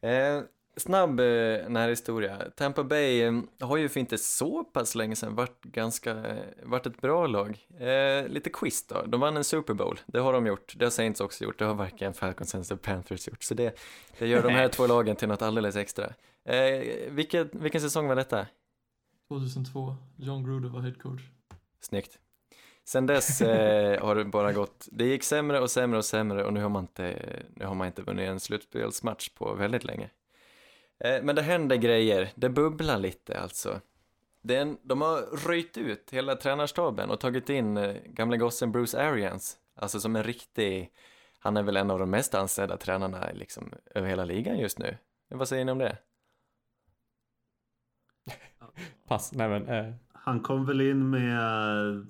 Eh, snabb eh, närhistoria. Tampa Bay eh, har ju för inte så pass länge sedan varit ganska, eh, varit ett bra lag. Eh, lite quiz då. De vann en Super Bowl. Det har de gjort. Det har Saints också gjort. Det har varken Falcons eller Panthers gjort. Så det, det gör de här två lagen till något alldeles extra. Eh, vilket, vilken säsong var detta? 2002, John Gruden var head coach. Snyggt. Sen dess eh, har det bara gått, det gick sämre och sämre och sämre och nu har man inte, nu har man inte vunnit en slutspelsmatch på väldigt länge. Eh, men det händer grejer, det bubblar lite alltså. Den, de har röjt ut hela tränarstaben och tagit in eh, gamle gossen Bruce Arians, alltså som en riktig, han är väl en av de mest ansedda tränarna liksom över hela ligan just nu. Vad säger ni om det? Pass, nej men. Eh, han kom väl in med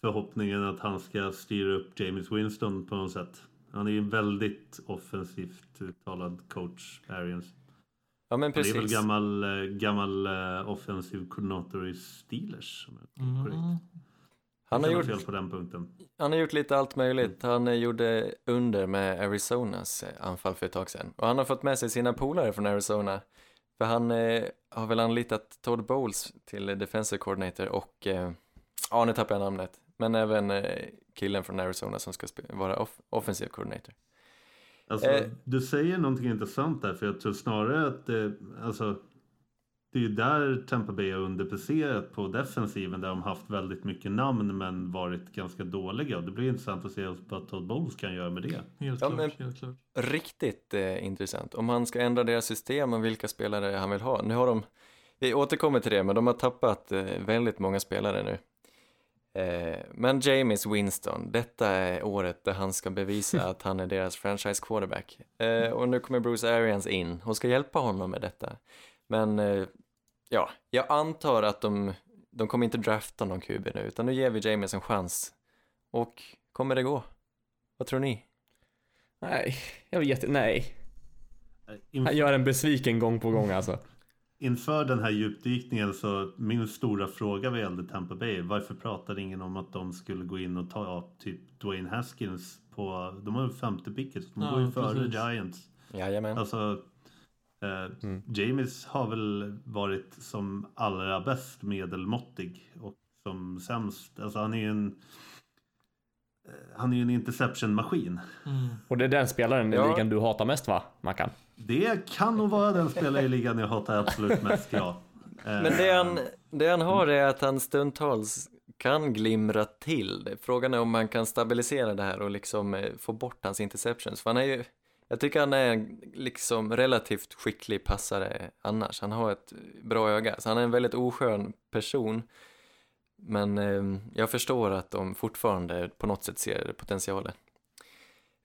förhoppningen att han ska styra upp James Winston på något sätt. Han är ju en väldigt offensivt uttalad coach, Arians. Ja men Han är väl precis. gammal, eh, gammal eh, offensiv koordinator i Steelers. Om jag Mm. är korrekt. Han har gjort fel på den punkten. Han har gjort lite allt möjligt. Han eh, gjorde under med Arizonas anfall för ett tag sedan. Och han har fått med sig sina polare från Arizona. För han eh, har väl anlitat Todd Bowles till eh, defensive coordinator och, eh, ja nu tappar jag namnet, men även eh, killen från Arizona som ska vara off- offensive coordinator. Alltså, Eh. Du säger någonting intressant där, för jag tror snarare att det, alltså, det är ju där Tampa Bay har underpresterat på defensiven, där de haft väldigt mycket namn men varit ganska dåliga. Och det blir intressant att se vad Todd Bowles kan göra med det. Helt Ja, klart, men- helt klart. Riktigt eh, intressant. Om han ska ändra deras system och vilka spelare han vill ha. Nu har de, vi återkommer till det, men de har tappat eh, väldigt många spelare nu. Eh, men James Winston, detta är året där han ska bevisa att han är deras franchise quarterback. Eh, och nu kommer Bruce Arians in och ska hjälpa honom med detta. Men eh, ja, jag antar att de, de kommer inte drafta någon QB nu, utan nu ger vi James en chans. Och kommer det gå? Vad tror ni? nej, jag vet nej. Inf- Han gör en besviken gång på gång alltså. Inför den här djupdykningen så min stora fråga vad gällde Tampa Bay, varför pratade ingen om att de skulle gå in och ta typ Dwayne Haskins på, de har ju femte picket, de Ja, går ju före. Giants. Jajamän. Alltså, Mm. James har väl varit som allra bäst medelmåttig och som sämst. Alltså han är ju en eh, han är ju en interception-maskin. Mm. Och det är den spelaren i Ja. ligan du hatar mest va, Mackan? Det kan nog vara den spelare i ligan jag hatar absolut mest, ja. Eh, Men det han, det han har är att han stundtals kan glimra till det. Frågan är om man kan stabilisera det här och liksom få bort hans interceptions. För han är ju, jag tycker han är en liksom relativt skicklig passare annars. Han har ett bra öga, så han är en väldigt oskön person. Men eh, jag förstår att de fortfarande på något sätt ser potentialen.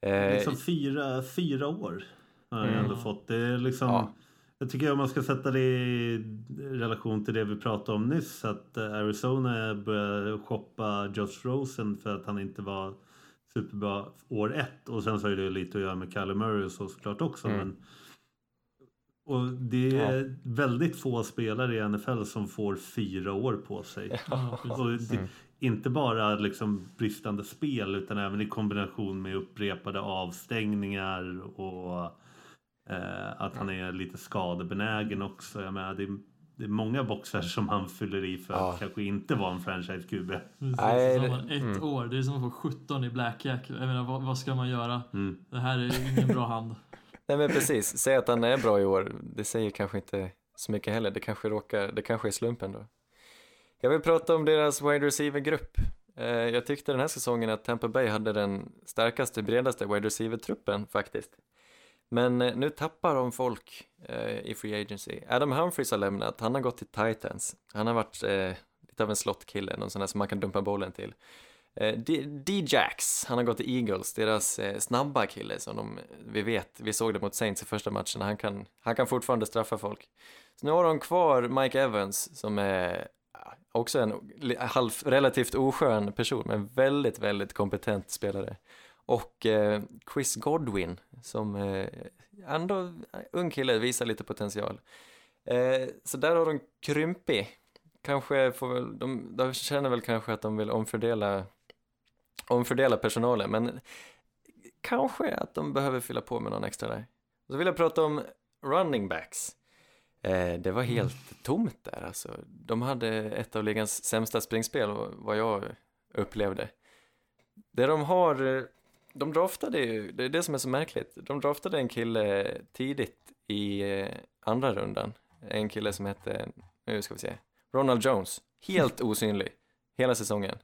Eh, Liksom fyra, fyra år har han Mm. ändå fått. Det är liksom, Ja. Jag tycker om man ska sätta det i relation till det vi pratade om nyss. Att eh, Arizona började shoppa Josh Rosen för att han inte var superbra år ett. Och sen så har det lite att göra med Kyler Murray och så såklart också. Mm. Men, och det är väldigt få spelare i NFL som får fyra år på sig. Ja, det, Inte bara liksom bristande spel utan även i kombination med upprepade avstängningar och eh, att han är lite skadebenägen också. Jag menar, det, det är många boxar som han fyller i för att Ja. kanske inte vara en franchise-QB. Precis, Nej, ett mm. år, det är som att få 17 i blackjack. Jag menar, vad, vad ska man göra? Mm. Det här är ingen bra hand. Nej men precis, säg att han är bra i år, det säger kanske inte så mycket heller, det kanske råkar, det kanske är slumpen då. Jag vill prata om deras wide receiver-grupp. Eh, jag tyckte den här säsongen att Tampa Bay hade den starkaste, bredaste wide receiver-truppen faktiskt. Men eh, nu tappar de folk eh, i Free Agency. Adam Humphries har lämnat, han har gått till Titans. Han har varit eh, lite av en slottkille, någon sån där som man kan dumpa bollen till. Eh, D-Jax, han har gått till Eagles, deras eh, snabba kille som de, vi vet, vi såg det mot Saints i första matchen, han kan, han kan fortfarande straffa folk. Så nu har de kvar Mike Evans som är eh, också en halv, relativt oskön person, men väldigt, väldigt kompetent spelare. Och eh, Chris Godwin som eh, ändå, ung kille, visar lite potential. Eh, så där har de krympit. Kanske får väl, de, de känner väl kanske att de vill omfördela omfördela personalen, men kanske att de behöver fylla på med någon extra där. Så vill jag prata om running backs. Eh, det var helt tomt där alltså. De hade ett av ligans sämsta springspel, vad jag upplevde. Det de har, eh, de draftade ju, det är det som är så märkligt, de draftade en kille tidigt i eh, andra rundan. En kille som hette, nu ska vi se, Ronald Jones. Helt osynlig, hela säsongen.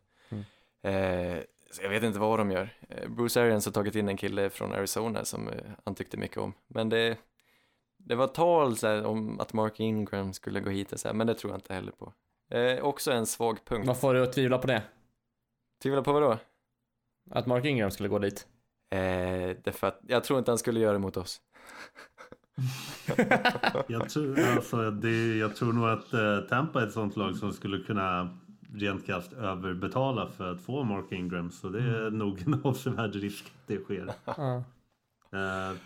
Eh, så jag vet inte vad de gör. Eh, Bruce Arians har tagit in en kille från Arizona som eh, han tyckte mycket om. Men det, det var tal här, om att Mark Ingram skulle gå hit och så här, men det tror jag inte heller på. Eh, också en svag punkt. Vad får du att tvivla på det? Tvivlar på vad då? Att Mark Ingram skulle gå dit? Eh, därför att jag tror inte han skulle göra det mot oss. Jag, tror, alltså, det, jag tror nog att eh, Tampa är ett sånt lag som skulle kunna rent krasst överbetala för att få Mark Ingram. Så det är nog en avsevärd risk att det sker. Eh,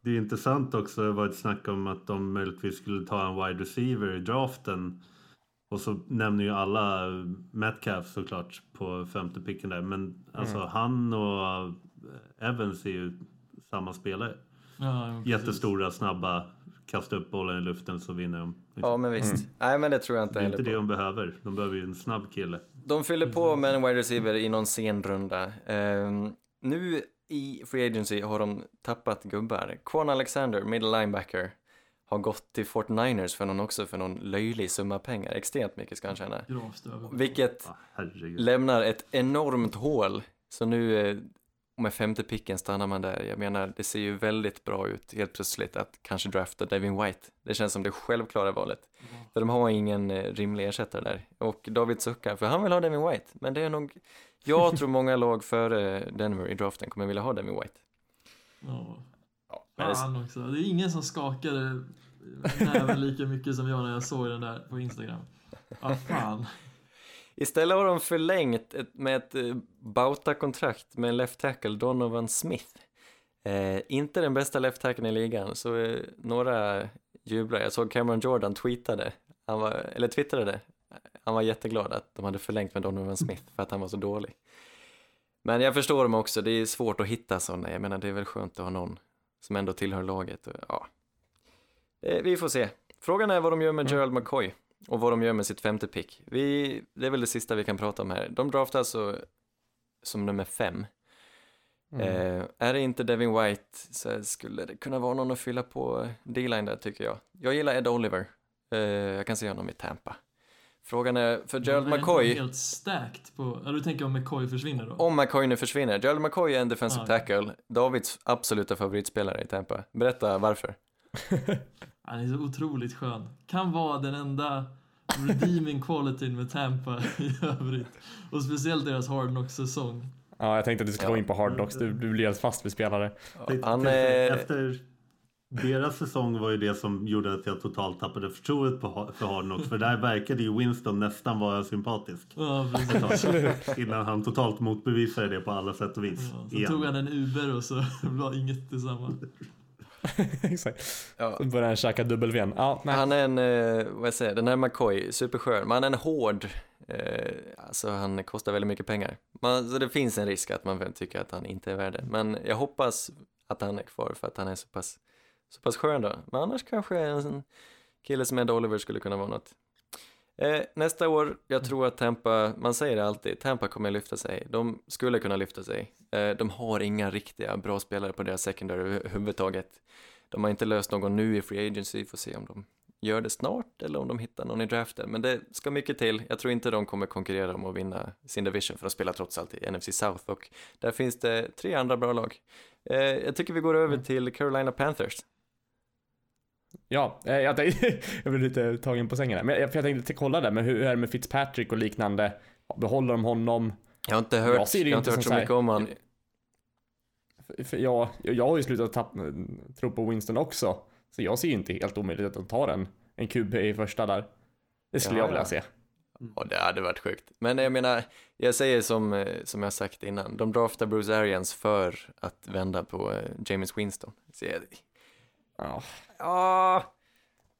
det är intressant också, det var ett snack om att de möjligtvis skulle ta en wide receiver i draften. Och så nämner ju alla Metcalf såklart på femte picken där. Men alltså han och Evans är ju samma spelare. Ja. Jättestora, snabba, kasta upp bollen i luften så vinner de. Ja, men visst. Nej, men det tror jag inte det är heller inte på. det de behöver. De behöver ju en snabb kille. De fyller på med en wide receiver i någon sen runda. Ehm, nu i Free Agency har de tappat gubbar. Quan Alexander, middle linebacker, har gått till 49ers för någon också för någon löjlig summa pengar. Extremt mycket ska han tjäna. Vilket Ah, lämnar ett enormt hål. Så nu eh, med femte picken stannar man där. Jag menar, det ser ju väldigt bra ut helt plötsligt att kanske drafta Devin White. Det känns som det självklara valet. För de har ingen eh, rimlig ersättare där. Och David suckar, för han vill ha Devin White. Men det är nog, jag tror många lag före Denver i draften kommer vilja ha Devin White. Ja. Men det- Fan också. Det är ingen som skakade näven lika mycket som jag när jag såg den där på Instagram. Ja, fan. Istället har de förlängt ett, med ett eh, Bauta-kontrakt med en left tackle, Donovan Smith. Eh, inte den bästa left tacklen i ligan, så eh, några jublar. Jag såg Cameron Jordan tweetade, han var, eller twittrade, han var jätteglad att de hade förlängt med Donovan Smith för att han var så dålig. Men jag förstår dem också, det är svårt att hitta sådana. Jag menar, det är väl skönt att ha någon som ändå tillhör laget. Och, ja. Eh, vi får se. Frågan är vad de gör med Gerald McCoy och vad de gör med sitt femte pick. Vi, det är väl det sista vi kan prata om här. De draftar alltså som nummer fem. Eh, är det inte Devin White så skulle det kunna vara någon att fylla på D-line där tycker jag. Jag gillar Ed Oliver. Eh, jag kan se honom i Tampa. Frågan är, för Gerald är McCoy, helt stacked på... Ja, du tänker om McCoy försvinner då? om McCoy nu försvinner, Gerald McCoy är en defensive Ja. tackle, Davids absoluta favoritspelare i Tampa. Berätta varför. Han är så otroligt skön. Kan vara den enda redeeming qualityn med Tampa i övrigt. Och speciellt deras Hard Knocks-säsong. Ja, jag tänkte att du skulle Ja. gå in på Hard Knocks. Du, du blir helt fast vid spelare. Han är... Efter deras säsong var ju det som gjorde att jag totalt tappade förtroendet för Hard Knocks. För där verkade ju Winston nästan vara sympatisk. Ja, precis. Innan han totalt motbevisade det på alla sätt och vis. Ja, så Igen. tog han en Uber och så var inget detsamma. Exakt. Ja. Så börjar han käka dubbel-Ven. Ja. Han är en, eh, vad jag säger, den här McCoy, superskön, men han är en hård, eh, alltså han kostar väldigt mycket pengar. Man, så det finns en risk att man väl tycker att han inte är värd det. Men jag hoppas att han är kvar för att han är så pass, så pass skön då. Men annars kanske en kille som Ed Oliver skulle kunna vara något. Eh, nästa år, jag tror att Tampa, man säger det alltid, Tampa kommer lyfta sig. De skulle kunna lyfta sig. Eh, de har inga riktiga bra spelare på deras secondary överhuvudtaget. De har inte löst någon nu i Free Agency, får se om de gör det snart eller om de hittar någon i draften. Men det ska mycket till. Jag tror inte de kommer konkurrera om att vinna sin division för de spelar trots allt i NFC South och där finns det tre andra bra lag. Eh, jag tycker vi går över till Carolina Panthers. Ja, eh, jag, tänkte, jag blev lite tagen på sängen där. Men jag, för jag tänkte kolla där, men hur är det med Fitzpatrick och liknande? Behåller de honom? Jag har inte hört, Jag jag har inte hört så mycket om han. För- jag, jag har ju slutat tappa, tro på Winston också. Så jag ser ju inte helt omöjligt att de tar en, en QB i första där. Det skulle Ja, jag vilja ja. se. Ja, det hade varit sjukt. Men jag menar, jag säger som, eh, som jag sagt innan, de draftar Bruce Arians för att vända på eh, James Winston. Så jag, Ja, ja,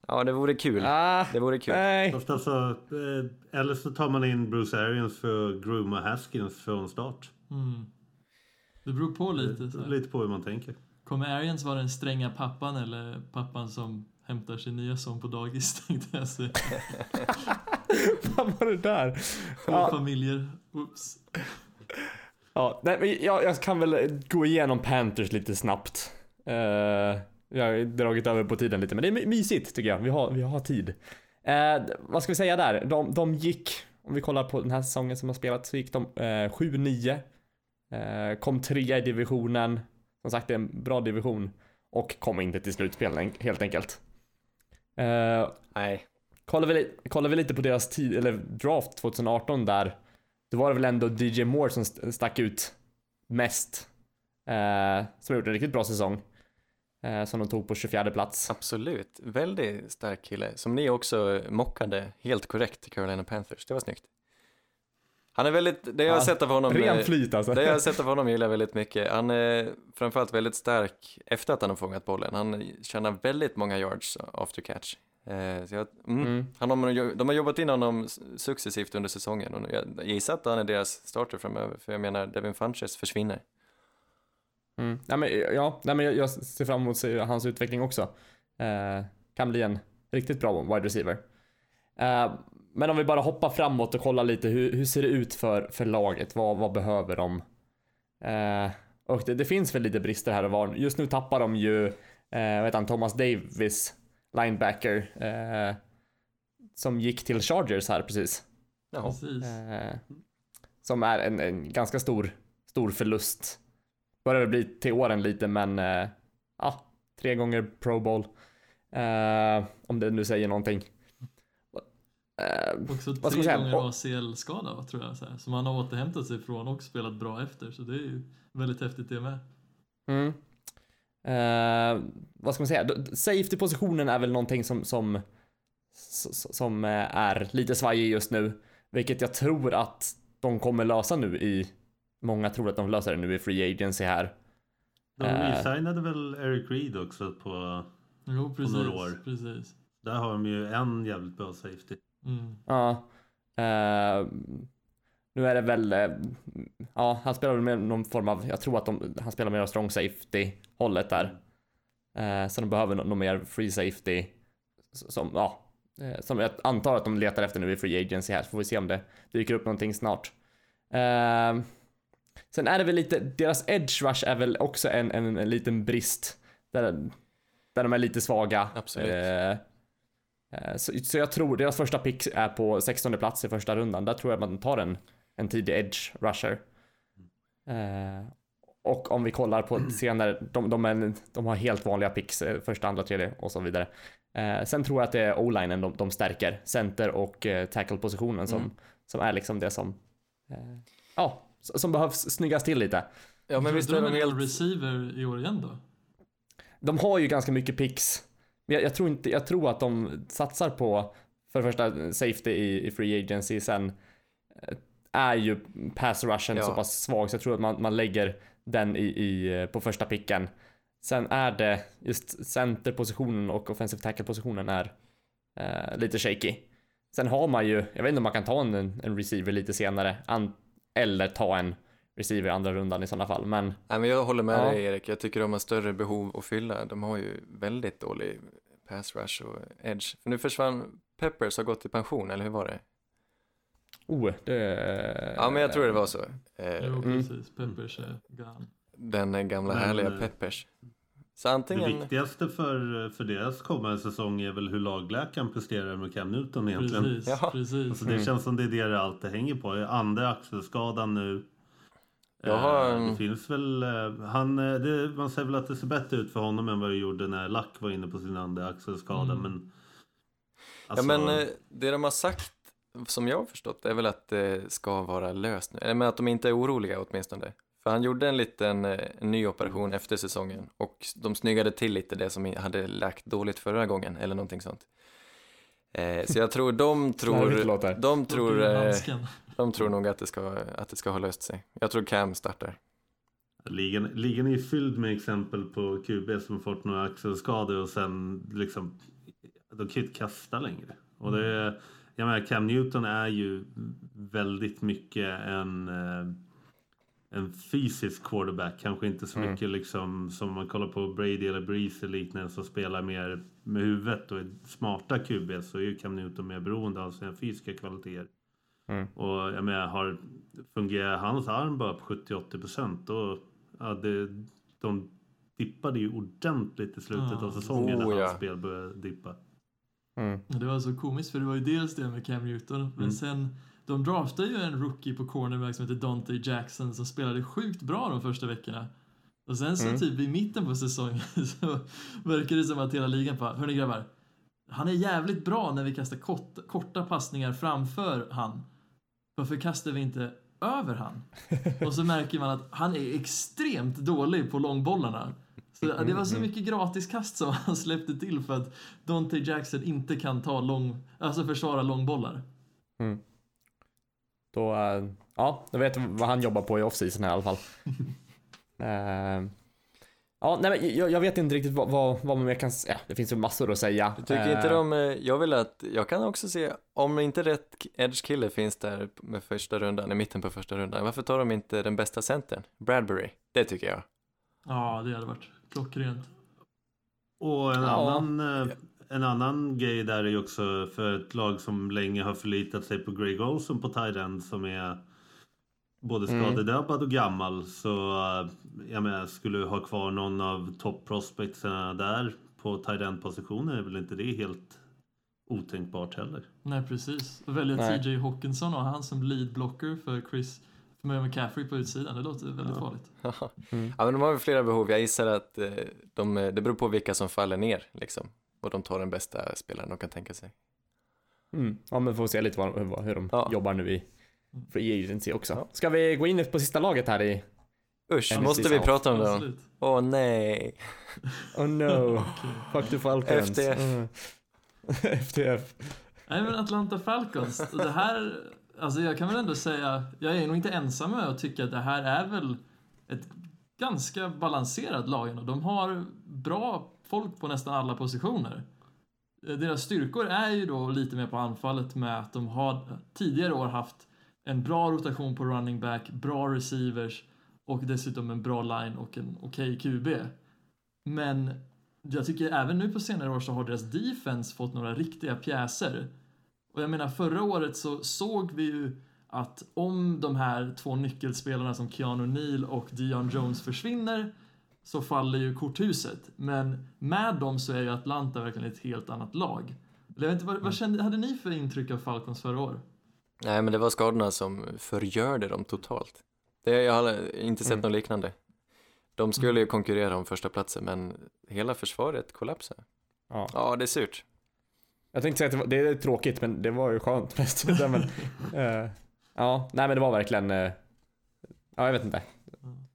ja, det vore kul. ah, Det vore kul. nej. Fast alltså, eh, eller så tar man in Bruce Arians för att grooma Haskins från start. Mm. Det beror på lite. Så. här. Lite på hur man tänker. Kommer Arians vara den stränga pappan eller pappan som hämtar sin nya son på dagis tänkte jag säga. Vad var det där? Två Ja. familjer. Oops. Ja, nej, men jag, jag kan väl gå igenom Panthers lite snabbt. Eh, jag har dragit över på tiden lite, men det är my- mysigt tycker jag. Vi har, vi har tid. Eh, vad ska vi säga där? De, de gick, om vi kollar på den här säsongen som har spelat, så gick de eh, 7-9. Eh, kom trea i divisionen. Som sagt, det är en bra division. Och kom inte till slutspel helt enkelt. Eh, Nej, kollar, vi, kollar vi lite på deras tid, eller draft 2018 där. Då var det väl ändå DJ Moore som st- stack ut mest. Eh, som har gjort en riktigt bra säsong. Eh, som de tog på 24 plats. absolut. Väldigt stark kille. Som ni också mockade helt korrekt Carolina Panthers. Det var snyggt. Han är väldigt, det jag har sett av honom. Ren eh, flyt alltså. Det jag har sett av honom gillar jag väldigt mycket. Han är framförallt väldigt stark efter att han har fångat bollen. Han tjänar väldigt många yards after catch. Eh, jag, mm, Mm. han har, de har jobbat in honom successivt under säsongen och jag gissar att han är deras starter framöver. För jag menar, Devin Funches försvinner. Mm. Nej, men, ja, nej, men jag, jag ser fram emot hans utveckling också. Eh, kan bli en riktigt bra wide receiver. Eh, men om vi bara hoppar framåt och kollar lite hur, hur ser det ut för, för laget? Vad, vad behöver de? Eh, och det, det finns väl lite brister här och var. Just nu tappar de ju, eh, vet han, Thomas Davis, linebacker, eh, som gick till Chargers här precis. Jaha. Precis. Eh, som är en, en ganska stor, stor förlust. Börjar det bli till åren lite, men eh, ja, tre gånger Pro Bowl. Eh, om det nu säger någonting. Eh, Också tre gånger ACL-skada tror jag. Så här, som han har återhämtat sig från och spelat bra efter. Så det är ju väldigt häftigt det med. Mm. Eh, vad ska man säga? Safety-positionen är väl någonting som, som, som eh, är lite svajig just nu. Vilket jag tror att de kommer lösa nu i... Många tror att de löser det nu i Free Agency här. De Eh. resignade väl Eric Reed också på... Jo, precis. några år. precis. Där har de ju en jävligt bra safety. Mm. Ja. Eh, nu är det väl, eh, ja, han spelar med någon form av, jag tror att de, han spelar mer av strong safety hållet där. Eh, så de behöver något något mer free safety. Som, ja, som jag antar att de letar efter nu i free agency här, så får vi se om det dyker upp någonting snart. Sen är det väl lite, deras edge rush är väl också en, en, en liten brist. Där, där de är lite svaga. Absolut. Eh, Eh, Så, så jag tror deras första pick är på 16 plats i första rundan. Där tror jag man tar en, en tidig edge rusher. Eh, och om vi kollar på senare, de, de, är, de har helt vanliga picks, eh, första, andra, tredje och så vidare. Eh, sen tror jag att det är o-linen de, de stärker, center och eh, tackle-positionen som, Mm. som är liksom det som, eh, ja, som behövs snyggas till lite. Ja, men visst är de en helt... receiver i år igen då? De har ju ganska mycket picks. Men jag, jag tror inte, jag tror att de satsar på, för det första, safety i, i free agency, sen eh, är ju pass rushen Ja. så pass svag så jag tror att man, man lägger den i, i, eh, på första picken. Sen är det just centerpositionen och offensive tackle-positionen är eh, lite shaky. Sen har man ju, jag vet inte om man kan ta en, en receiver lite senare, an, eller ta en receiver i andra rundan i sådana fall, men Nej, men jag håller med Ja. dig Erik. Jag tycker de har större behov att fylla. De har ju väldigt dålig pass rush och edge. För nu försvann Peppers har gått i pension, eller hur var det? oh, det... Ja, men jag tror det var så. Eh, Jo, Mm. precis. Peppers är gone. Den gamla Men, härliga Peppers. Så Det antingen... viktigaste för, för deras kommande säsong är väl hur lagläkaren presterar med Cam Newton egentligen. Precis, Ja. precis. Alltså det känns som det är det det alltid hänger på. Andra axelskadan nu. Jag har Eh, en- Det finns väl, eh, han, eh, det, man säger väl att det ser bättre ut för honom än vad det gjorde när Lack var inne på sin andra axelskada. Mm. Men, Ja, alltså, men eh, det de har sagt, som jag har förstått, är väl att det ska vara löst nu. Eller men att de inte är oroliga åtminstone. För han gjorde en liten en ny operation efter säsongen och de snyggade till lite det som hade läkt dåligt förra gången eller någonting sånt. Eh, så jag tror de tror, de tror, eh, de tror nog att det, ska, att det ska ha löst sig. Jag tror Cam startar. ligan, ligan är ju fylld med exempel på QB som fått några axelskador och sen liksom, de kan ju inte kasta längre. Och det, är- jag menar, Cam Newton är ju väldigt mycket en, eh, en fysisk quarterback. Kanske inte så Mm. mycket liksom som om man kollar på Brady eller Breeze eller liknande som spelar mer med huvudet och är smarta QB så är ju Cam Newton mer beroende av sina fysiska kvaliteter. Mm. Och jag menar, har, fungerar hans arm bara på 70-80 procent då, ja, det, de dippade ju ordentligt i slutet Ja. av säsongen Oh, när ja. hans spel började dippa. Mm. Det var så komiskt för det var ju dels det med Cam Newton men Mm. sen de draftade ju en rookie på cornerback som heter Dante Jackson som spelade sjukt bra de första veckorna. Och sen så Mm. typ i mitten på säsongen så verkar det som att hela ligan bara, hörni grabbar, han är jävligt bra när vi kastar kort, korta passningar framför han. Varför kastar vi inte över han? Och så märker man att han är extremt dålig på långbollarna. Så det var så mycket gratiskast som han släppte till för att Dante Jackson inte kan ta lång, alltså försvara långbollar. Då, eh, ja, då vet vi vad han jobbar på i off-season här i alla fall. Eh, ja, nej men jag, jag vet inte riktigt vad, vad, vad man mer kan säga. Det finns ju massor att säga. Jag tycker inte Eh, de, jag vill att, jag kan också se, om inte rätt edge-kille finns där med första rundan, i mitten på första rundan, varför tar de inte den bästa centern? Bradbury, det tycker jag. Ja, det hade varit klockrent. Och en, Ja. annan, en annan grej där är ju också för ett lag som länge har förlitat sig på Greg Olson på tight end som är både Mm. skadedrabbad och gammal. Så eh, jag menar, skulle du ha kvar någon av top prospectsarna där på tight end positionen är väl inte det helt otänkbart heller. Nej, precis. Och välja Nej. TJ Hawkinson och han som lead blocker för Chris för och McCaffrey på utsidan. Det låter väldigt Ja. farligt. Mm. Ja men de har väl flera behov, jag gissar att eh, de, det beror på vilka som faller ner liksom. Och de tar den bästa spelaren de kan tänka sig. Mm. Ja, men får se lite vad, hur, hur de Ja. jobbar nu i free agency också. Ja. Ska vi gå in på sista laget här i... Usch, NFC måste vi South. prata om det? Åh nej. Oh no, fuck the Falcons. FTF. Mm. FTF. Nej men Atlanta Falcons, det här, alltså jag kan väl ändå säga, jag är nog inte ensam med att tycka att det här är väl ett ganska balanserat lag ändå. De har bra folk på nästan alla positioner. Eh, deras styrkor är ju då lite mer på anfallet med att de har tidigare år haft en bra rotation på running back, bra receivers och dessutom en bra line och en okej QB. Men jag tycker även nu på senare år så har deras defense fått några riktiga pjäser. Och jag menar förra året så såg vi ju att om de här två nyckelspelarna som Keanu Neal och Dion Jones försvinner så faller ju korthuset. Men med dem så är ju Atlanta verkligen ett helt annat lag. Jag vet inte, vad, vad kände, hade ni för intryck av Falcons förra år? Nej men det var skadorna som förgörde dem totalt. Det, jag har inte sett Mm. något liknande. De skulle ju konkurrera om första platsen men hela försvaret kollapsade. Ja. Ja, det är surt. Jag tänkte säga att det, var, det är tråkigt, men det var ju skönt mest. men, eh, ja, nej men det var verkligen... eh, Ja, jag vet inte.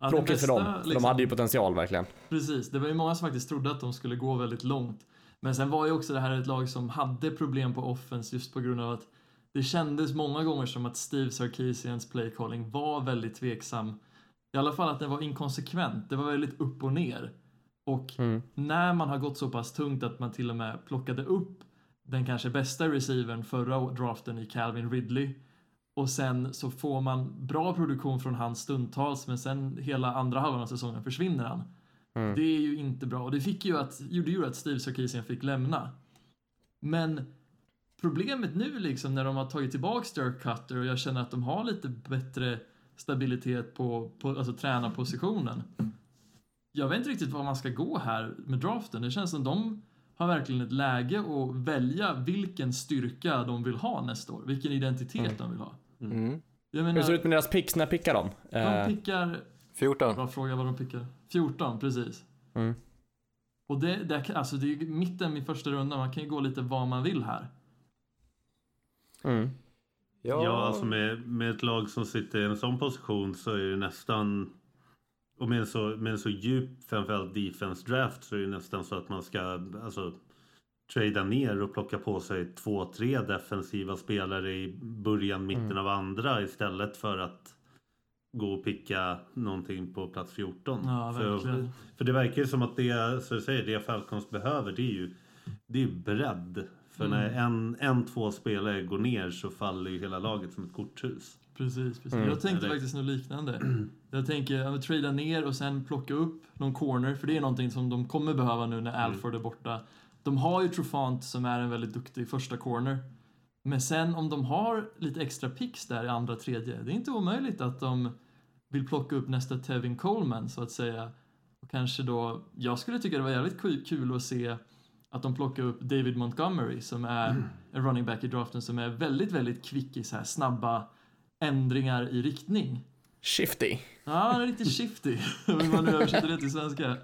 Ja, Tråkigt för bästa, dem, för de liksom- hade ju potential verkligen. Precis, det var ju många som faktiskt trodde att de skulle gå väldigt långt. Men sen var ju också det här ett lag som hade problem på offense just på grund av att det kändes många gånger som att Steve Sarkisians playcalling var väldigt tveksam. I alla fall att den var inkonsekvent. Det var väldigt upp och ner. Och Mm. när man har gått så pass tungt att man till och med plockade upp den kanske bästa receivern förra draften i Calvin Ridley och sen så får man bra produktion från han stundtals men sen hela andra halvan av säsongen försvinner han. Mm. Det är ju inte bra och det fick ju att, gjorde ju att Steve Sarkisian fick lämna. Men problemet nu liksom när de har tagit tillbaks Dirk Cutter och jag känner att de har lite bättre stabilitet på, på alltså tränarpositionen. Jag vet inte riktigt var man ska gå här med draften. Det känns som de har verkligen ett läge att välja vilken styrka de vill ha nästa år. Vilken identitet de vill ha. Mm. Jag Hur ser det menar, ut med deras picks? När pickar de? de Eh, pickar 14. Bra fråga vad de pickar. 14, precis. Mm. Och det, det, alltså det är ju mitten i första rundan, man kan ju gå lite vad man vill här. mm. Ja, alltså med, med ett lag som sitter i en sån position så är det nästan... Och med en så, med en så djup framförallt defense draft så är det nästan så att man ska alltså trada ner och plocka på sig två, tre defensiva spelare i början, mitten av andra istället för att gå och picka någonting på plats 14. Ja, för, för det verkar ju som att det, så du säger, det Falcons behöver det är ju, det är bredd. För när en, en, två spelare går ner så faller ju hela laget som ett korthus. Precis, precis. Mm. Jag tänkte Eller- faktiskt något liknande. Jag tänker, men trada ner och sen plocka upp någon corner, för det är någonting som de kommer behöva nu när Alford är borta. De har ju Trufant som är en väldigt duktig första corner. Men sen om de har lite extra picks där i andra, tredje, det är inte omöjligt att de vill plocka upp nästa Tevin Coleman så att säga. Och kanske då, jag skulle tycka det var jävligt kul- att se att de plockar upp David Montgomery som är en running back i draften som är väldigt, väldigt kvick i så här snabba ändringar i riktning. Shifty. Ja, han är lite shifty, om man nu översätter det till svenska.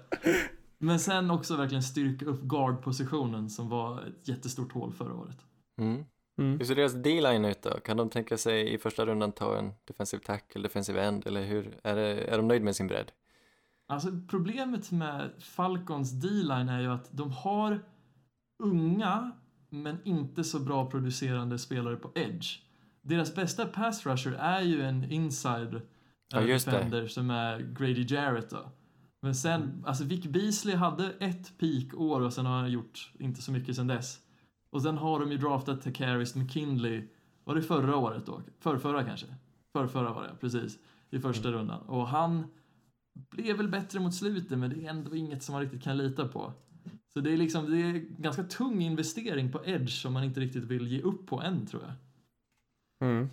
Men sen också verkligen styrka upp guard-positionen som var ett jättestort hål förra året. Mm. Mm. Hur ser deras D-line ut då? Kan de tänka sig i första rundan ta en defensive tackle, defensive end eller hur? Är, det, är de nöjd med sin bredd? Alltså problemet med Falcons D-line är ju att de har unga men inte så bra producerande spelare på edge. Deras bästa pass rusher är ju en inside Ja, defender som är Grady Jarrett då. Men sen, alltså Vic Beasley hade ett peak-år och sen har han gjort inte så mycket sen dess. Och sen har de ju draftat Takaris McKinley, var det förra året då? Förrförra kanske? Förrförra var det, precis. I första rundan. Och han blev väl bättre mot slutet, men det är ändå inget som man riktigt kan lita på. Så det är liksom, det är ganska tung investering på edge som man inte riktigt vill ge upp på än, tror jag. Mm.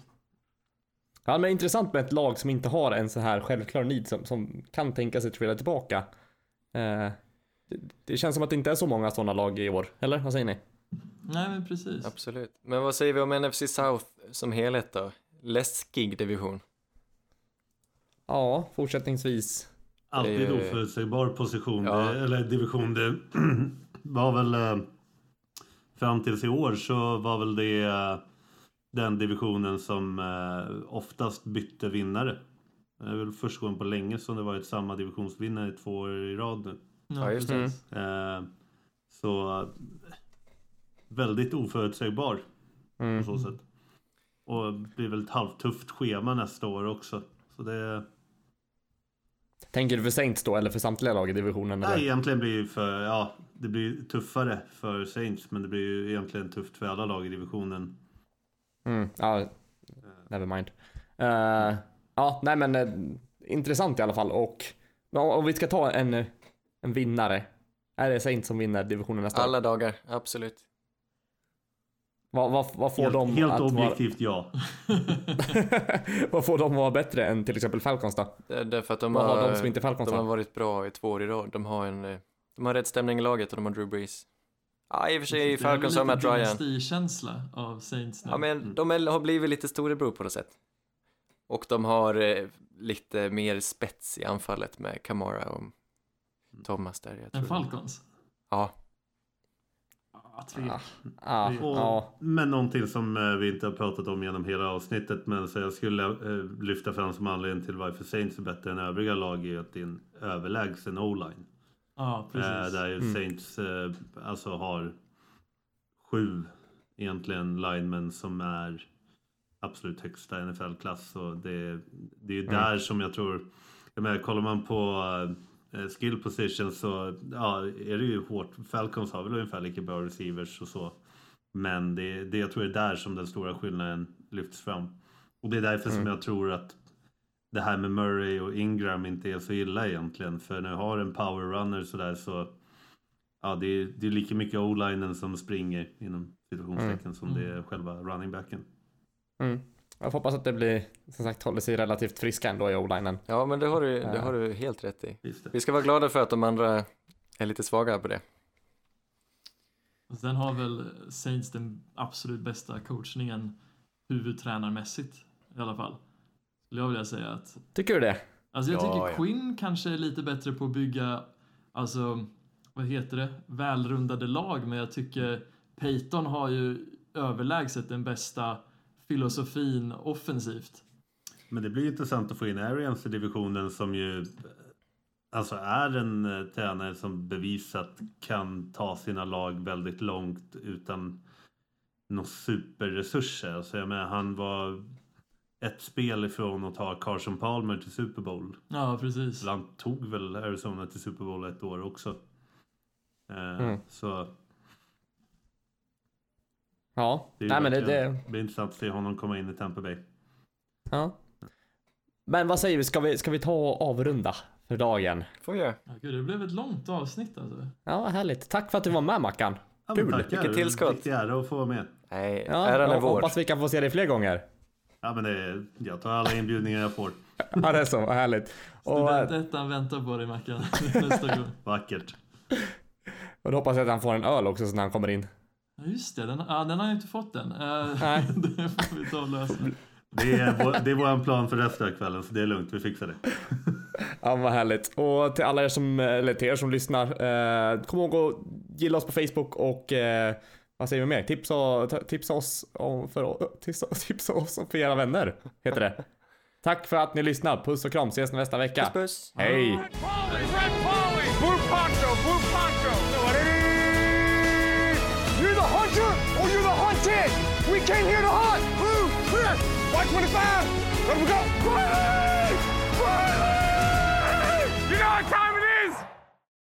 Ja, men intressant med ett lag som inte har en så här självklar need som, som kan tänka sig trilla tillbaka. Eh, det, det känns som att det inte är så många sådana lag i år, eller vad säger ni? Nej, men precis. Absolut. Men vad säger vi om NFC South som helhet då? Läskig division. Ja, fortsättningsvis. Alltid oförutsägbar position, Ja. eller division. Det var väl eh, fram tills i år så var väl det eh, den divisionen som eh, oftast bytte vinnare. Det är väl första gången på länge som det varit samma divisionsvinnare i två år i rad nu. Ja, just det. Eh, så väldigt oförutsägbar Mm. på så sätt. Och det blir väl ett halvtufft schema nästa år också. Så det... Tänker du för Saints då, eller för samtliga lag i divisionen? Nej, Eller? egentligen blir ju för, ja, det blir tuffare för Saints, men det blir ju egentligen tufft för alla lag i divisionen. Mm, ja, never mind. Eh, ja, nej men eh, intressant i alla fall och ja, om vi ska ta en, en vinnare. Är det Saints som vinner divisionen nästa år? Alla dagar, absolut. Vad, vad, vad får Helt, de helt att objektivt ja. vara, vad får de att vara bättre än till exempel Falcons då? Det är därför att de Vad har har, de som inte Falcons de har har? varit bra i två år i rad. De har en, eh, de har rätt stämning i laget och de har Drew Brees. Ja, i och för sig Det är Falcons har väl Matt lite Ryan. dynastikänsla av Saints nu. Ja, men de är, har blivit lite storebror på något sätt. Och de har eh, lite mer spets i anfallet med Kamara och Thomas där. Jag En tror. Falcons? Ja, Ja, tre. Ja, Och, ja. Men någonting som eh, vi inte har pratat om genom hela avsnittet men så jag skulle eh, lyfta fram som anledning till varför Saints är bättre än övriga lag är att det är en överlägsen o-line. Ja, Eh, precis. där ju Saints eh, alltså har sju egentligen linemen som är absolut högsta NFL-klass. Och det, det är ju där som jag tror, jag menar, kollar man på eh, skill position så ja, är det ju hårt. Falcons har väl ungefär lika bra receivers och så. Men det, det jag tror är där som den stora skillnaden lyfts fram. Och det är därför som jag tror att det här med Murray och Ingram inte är så illa egentligen. För när du har en power runner sådär så Ja, det är, det är lika mycket o-linen som springer inom situationstecken som det är själva running backen. Mm. Jag hoppas att det blir, som sagt, håller sig relativt friska ändå i o-linen. Ja, men det har, du, det Ja. har du helt rätt i. Vi ska vara glada för att de andra är lite svaga på det. Och Sen har väl Saints den absolut bästa coachningen huvudtränarmässigt i alla fall. Skulle jag vilja säga att Tycker du det? Alltså jag Ja, tycker ja. Quinn kanske är lite bättre på att bygga, alltså, vad heter det, välrundade lag, men jag tycker Peyton har ju överlägset den bästa filosofin offensivt. Men det blir intressant att få in Arians i divisionen som ju alltså är en eh, tränare som bevisat kan ta sina lag väldigt långt utan några superresurser. Alltså jag menar, han var ett spel ifrån att ta Carson Palmer till Super Bowl. Ja, precis. Han tog väl Arizona till Super Bowl ett år också. Eh, Mm. Så Ja. det, är Nej men det, det, det blir intressant att se honom komma in i Tampa Bay. ja. Men vad säger vi, ska vi, ska vi ta och avrunda för dagen? Får göra. Ja, gud, det blev ett långt avsnitt alltså. Ja, härligt. Tack för att du var med Mackan. Ja, Kul. tackar. Vilket tillskott. Riktig ära att få vara med. Nej, Ja, äran är jag vår. hoppas vi kan få se dig fler gånger. Ja, men det, jag tar alla inbjudningar jag får. Ja, det är så. Vad härligt. Och, Studentettan väntar på dig Mackan nästa gång. Vackert. och då hoppas jag att han får en öl också så när han kommer in. Ja, just det, den, ja, den har jag inte fått än. Eh, Nej. det får vi ta och lösa. Det är, vår, det är vår plan för resten av kvällen, så det är lugnt. Vi fixar det. Ja, vad härligt. Och till alla er som, eller till er som lyssnar, eh, kom ihåg att gilla oss på Facebook och eh, vad säger vi mer? Tipsa, tipsa, oss, om för, tipsa, tipsa oss om för era vänner, heter det. Tack för att ni lyssnar. Puss och kram. Ses nästa vecka. Puss, puss. Hej! We came here to hunt! Blue, clear! Y25! Where we go? Quietly! Quietly! You know what time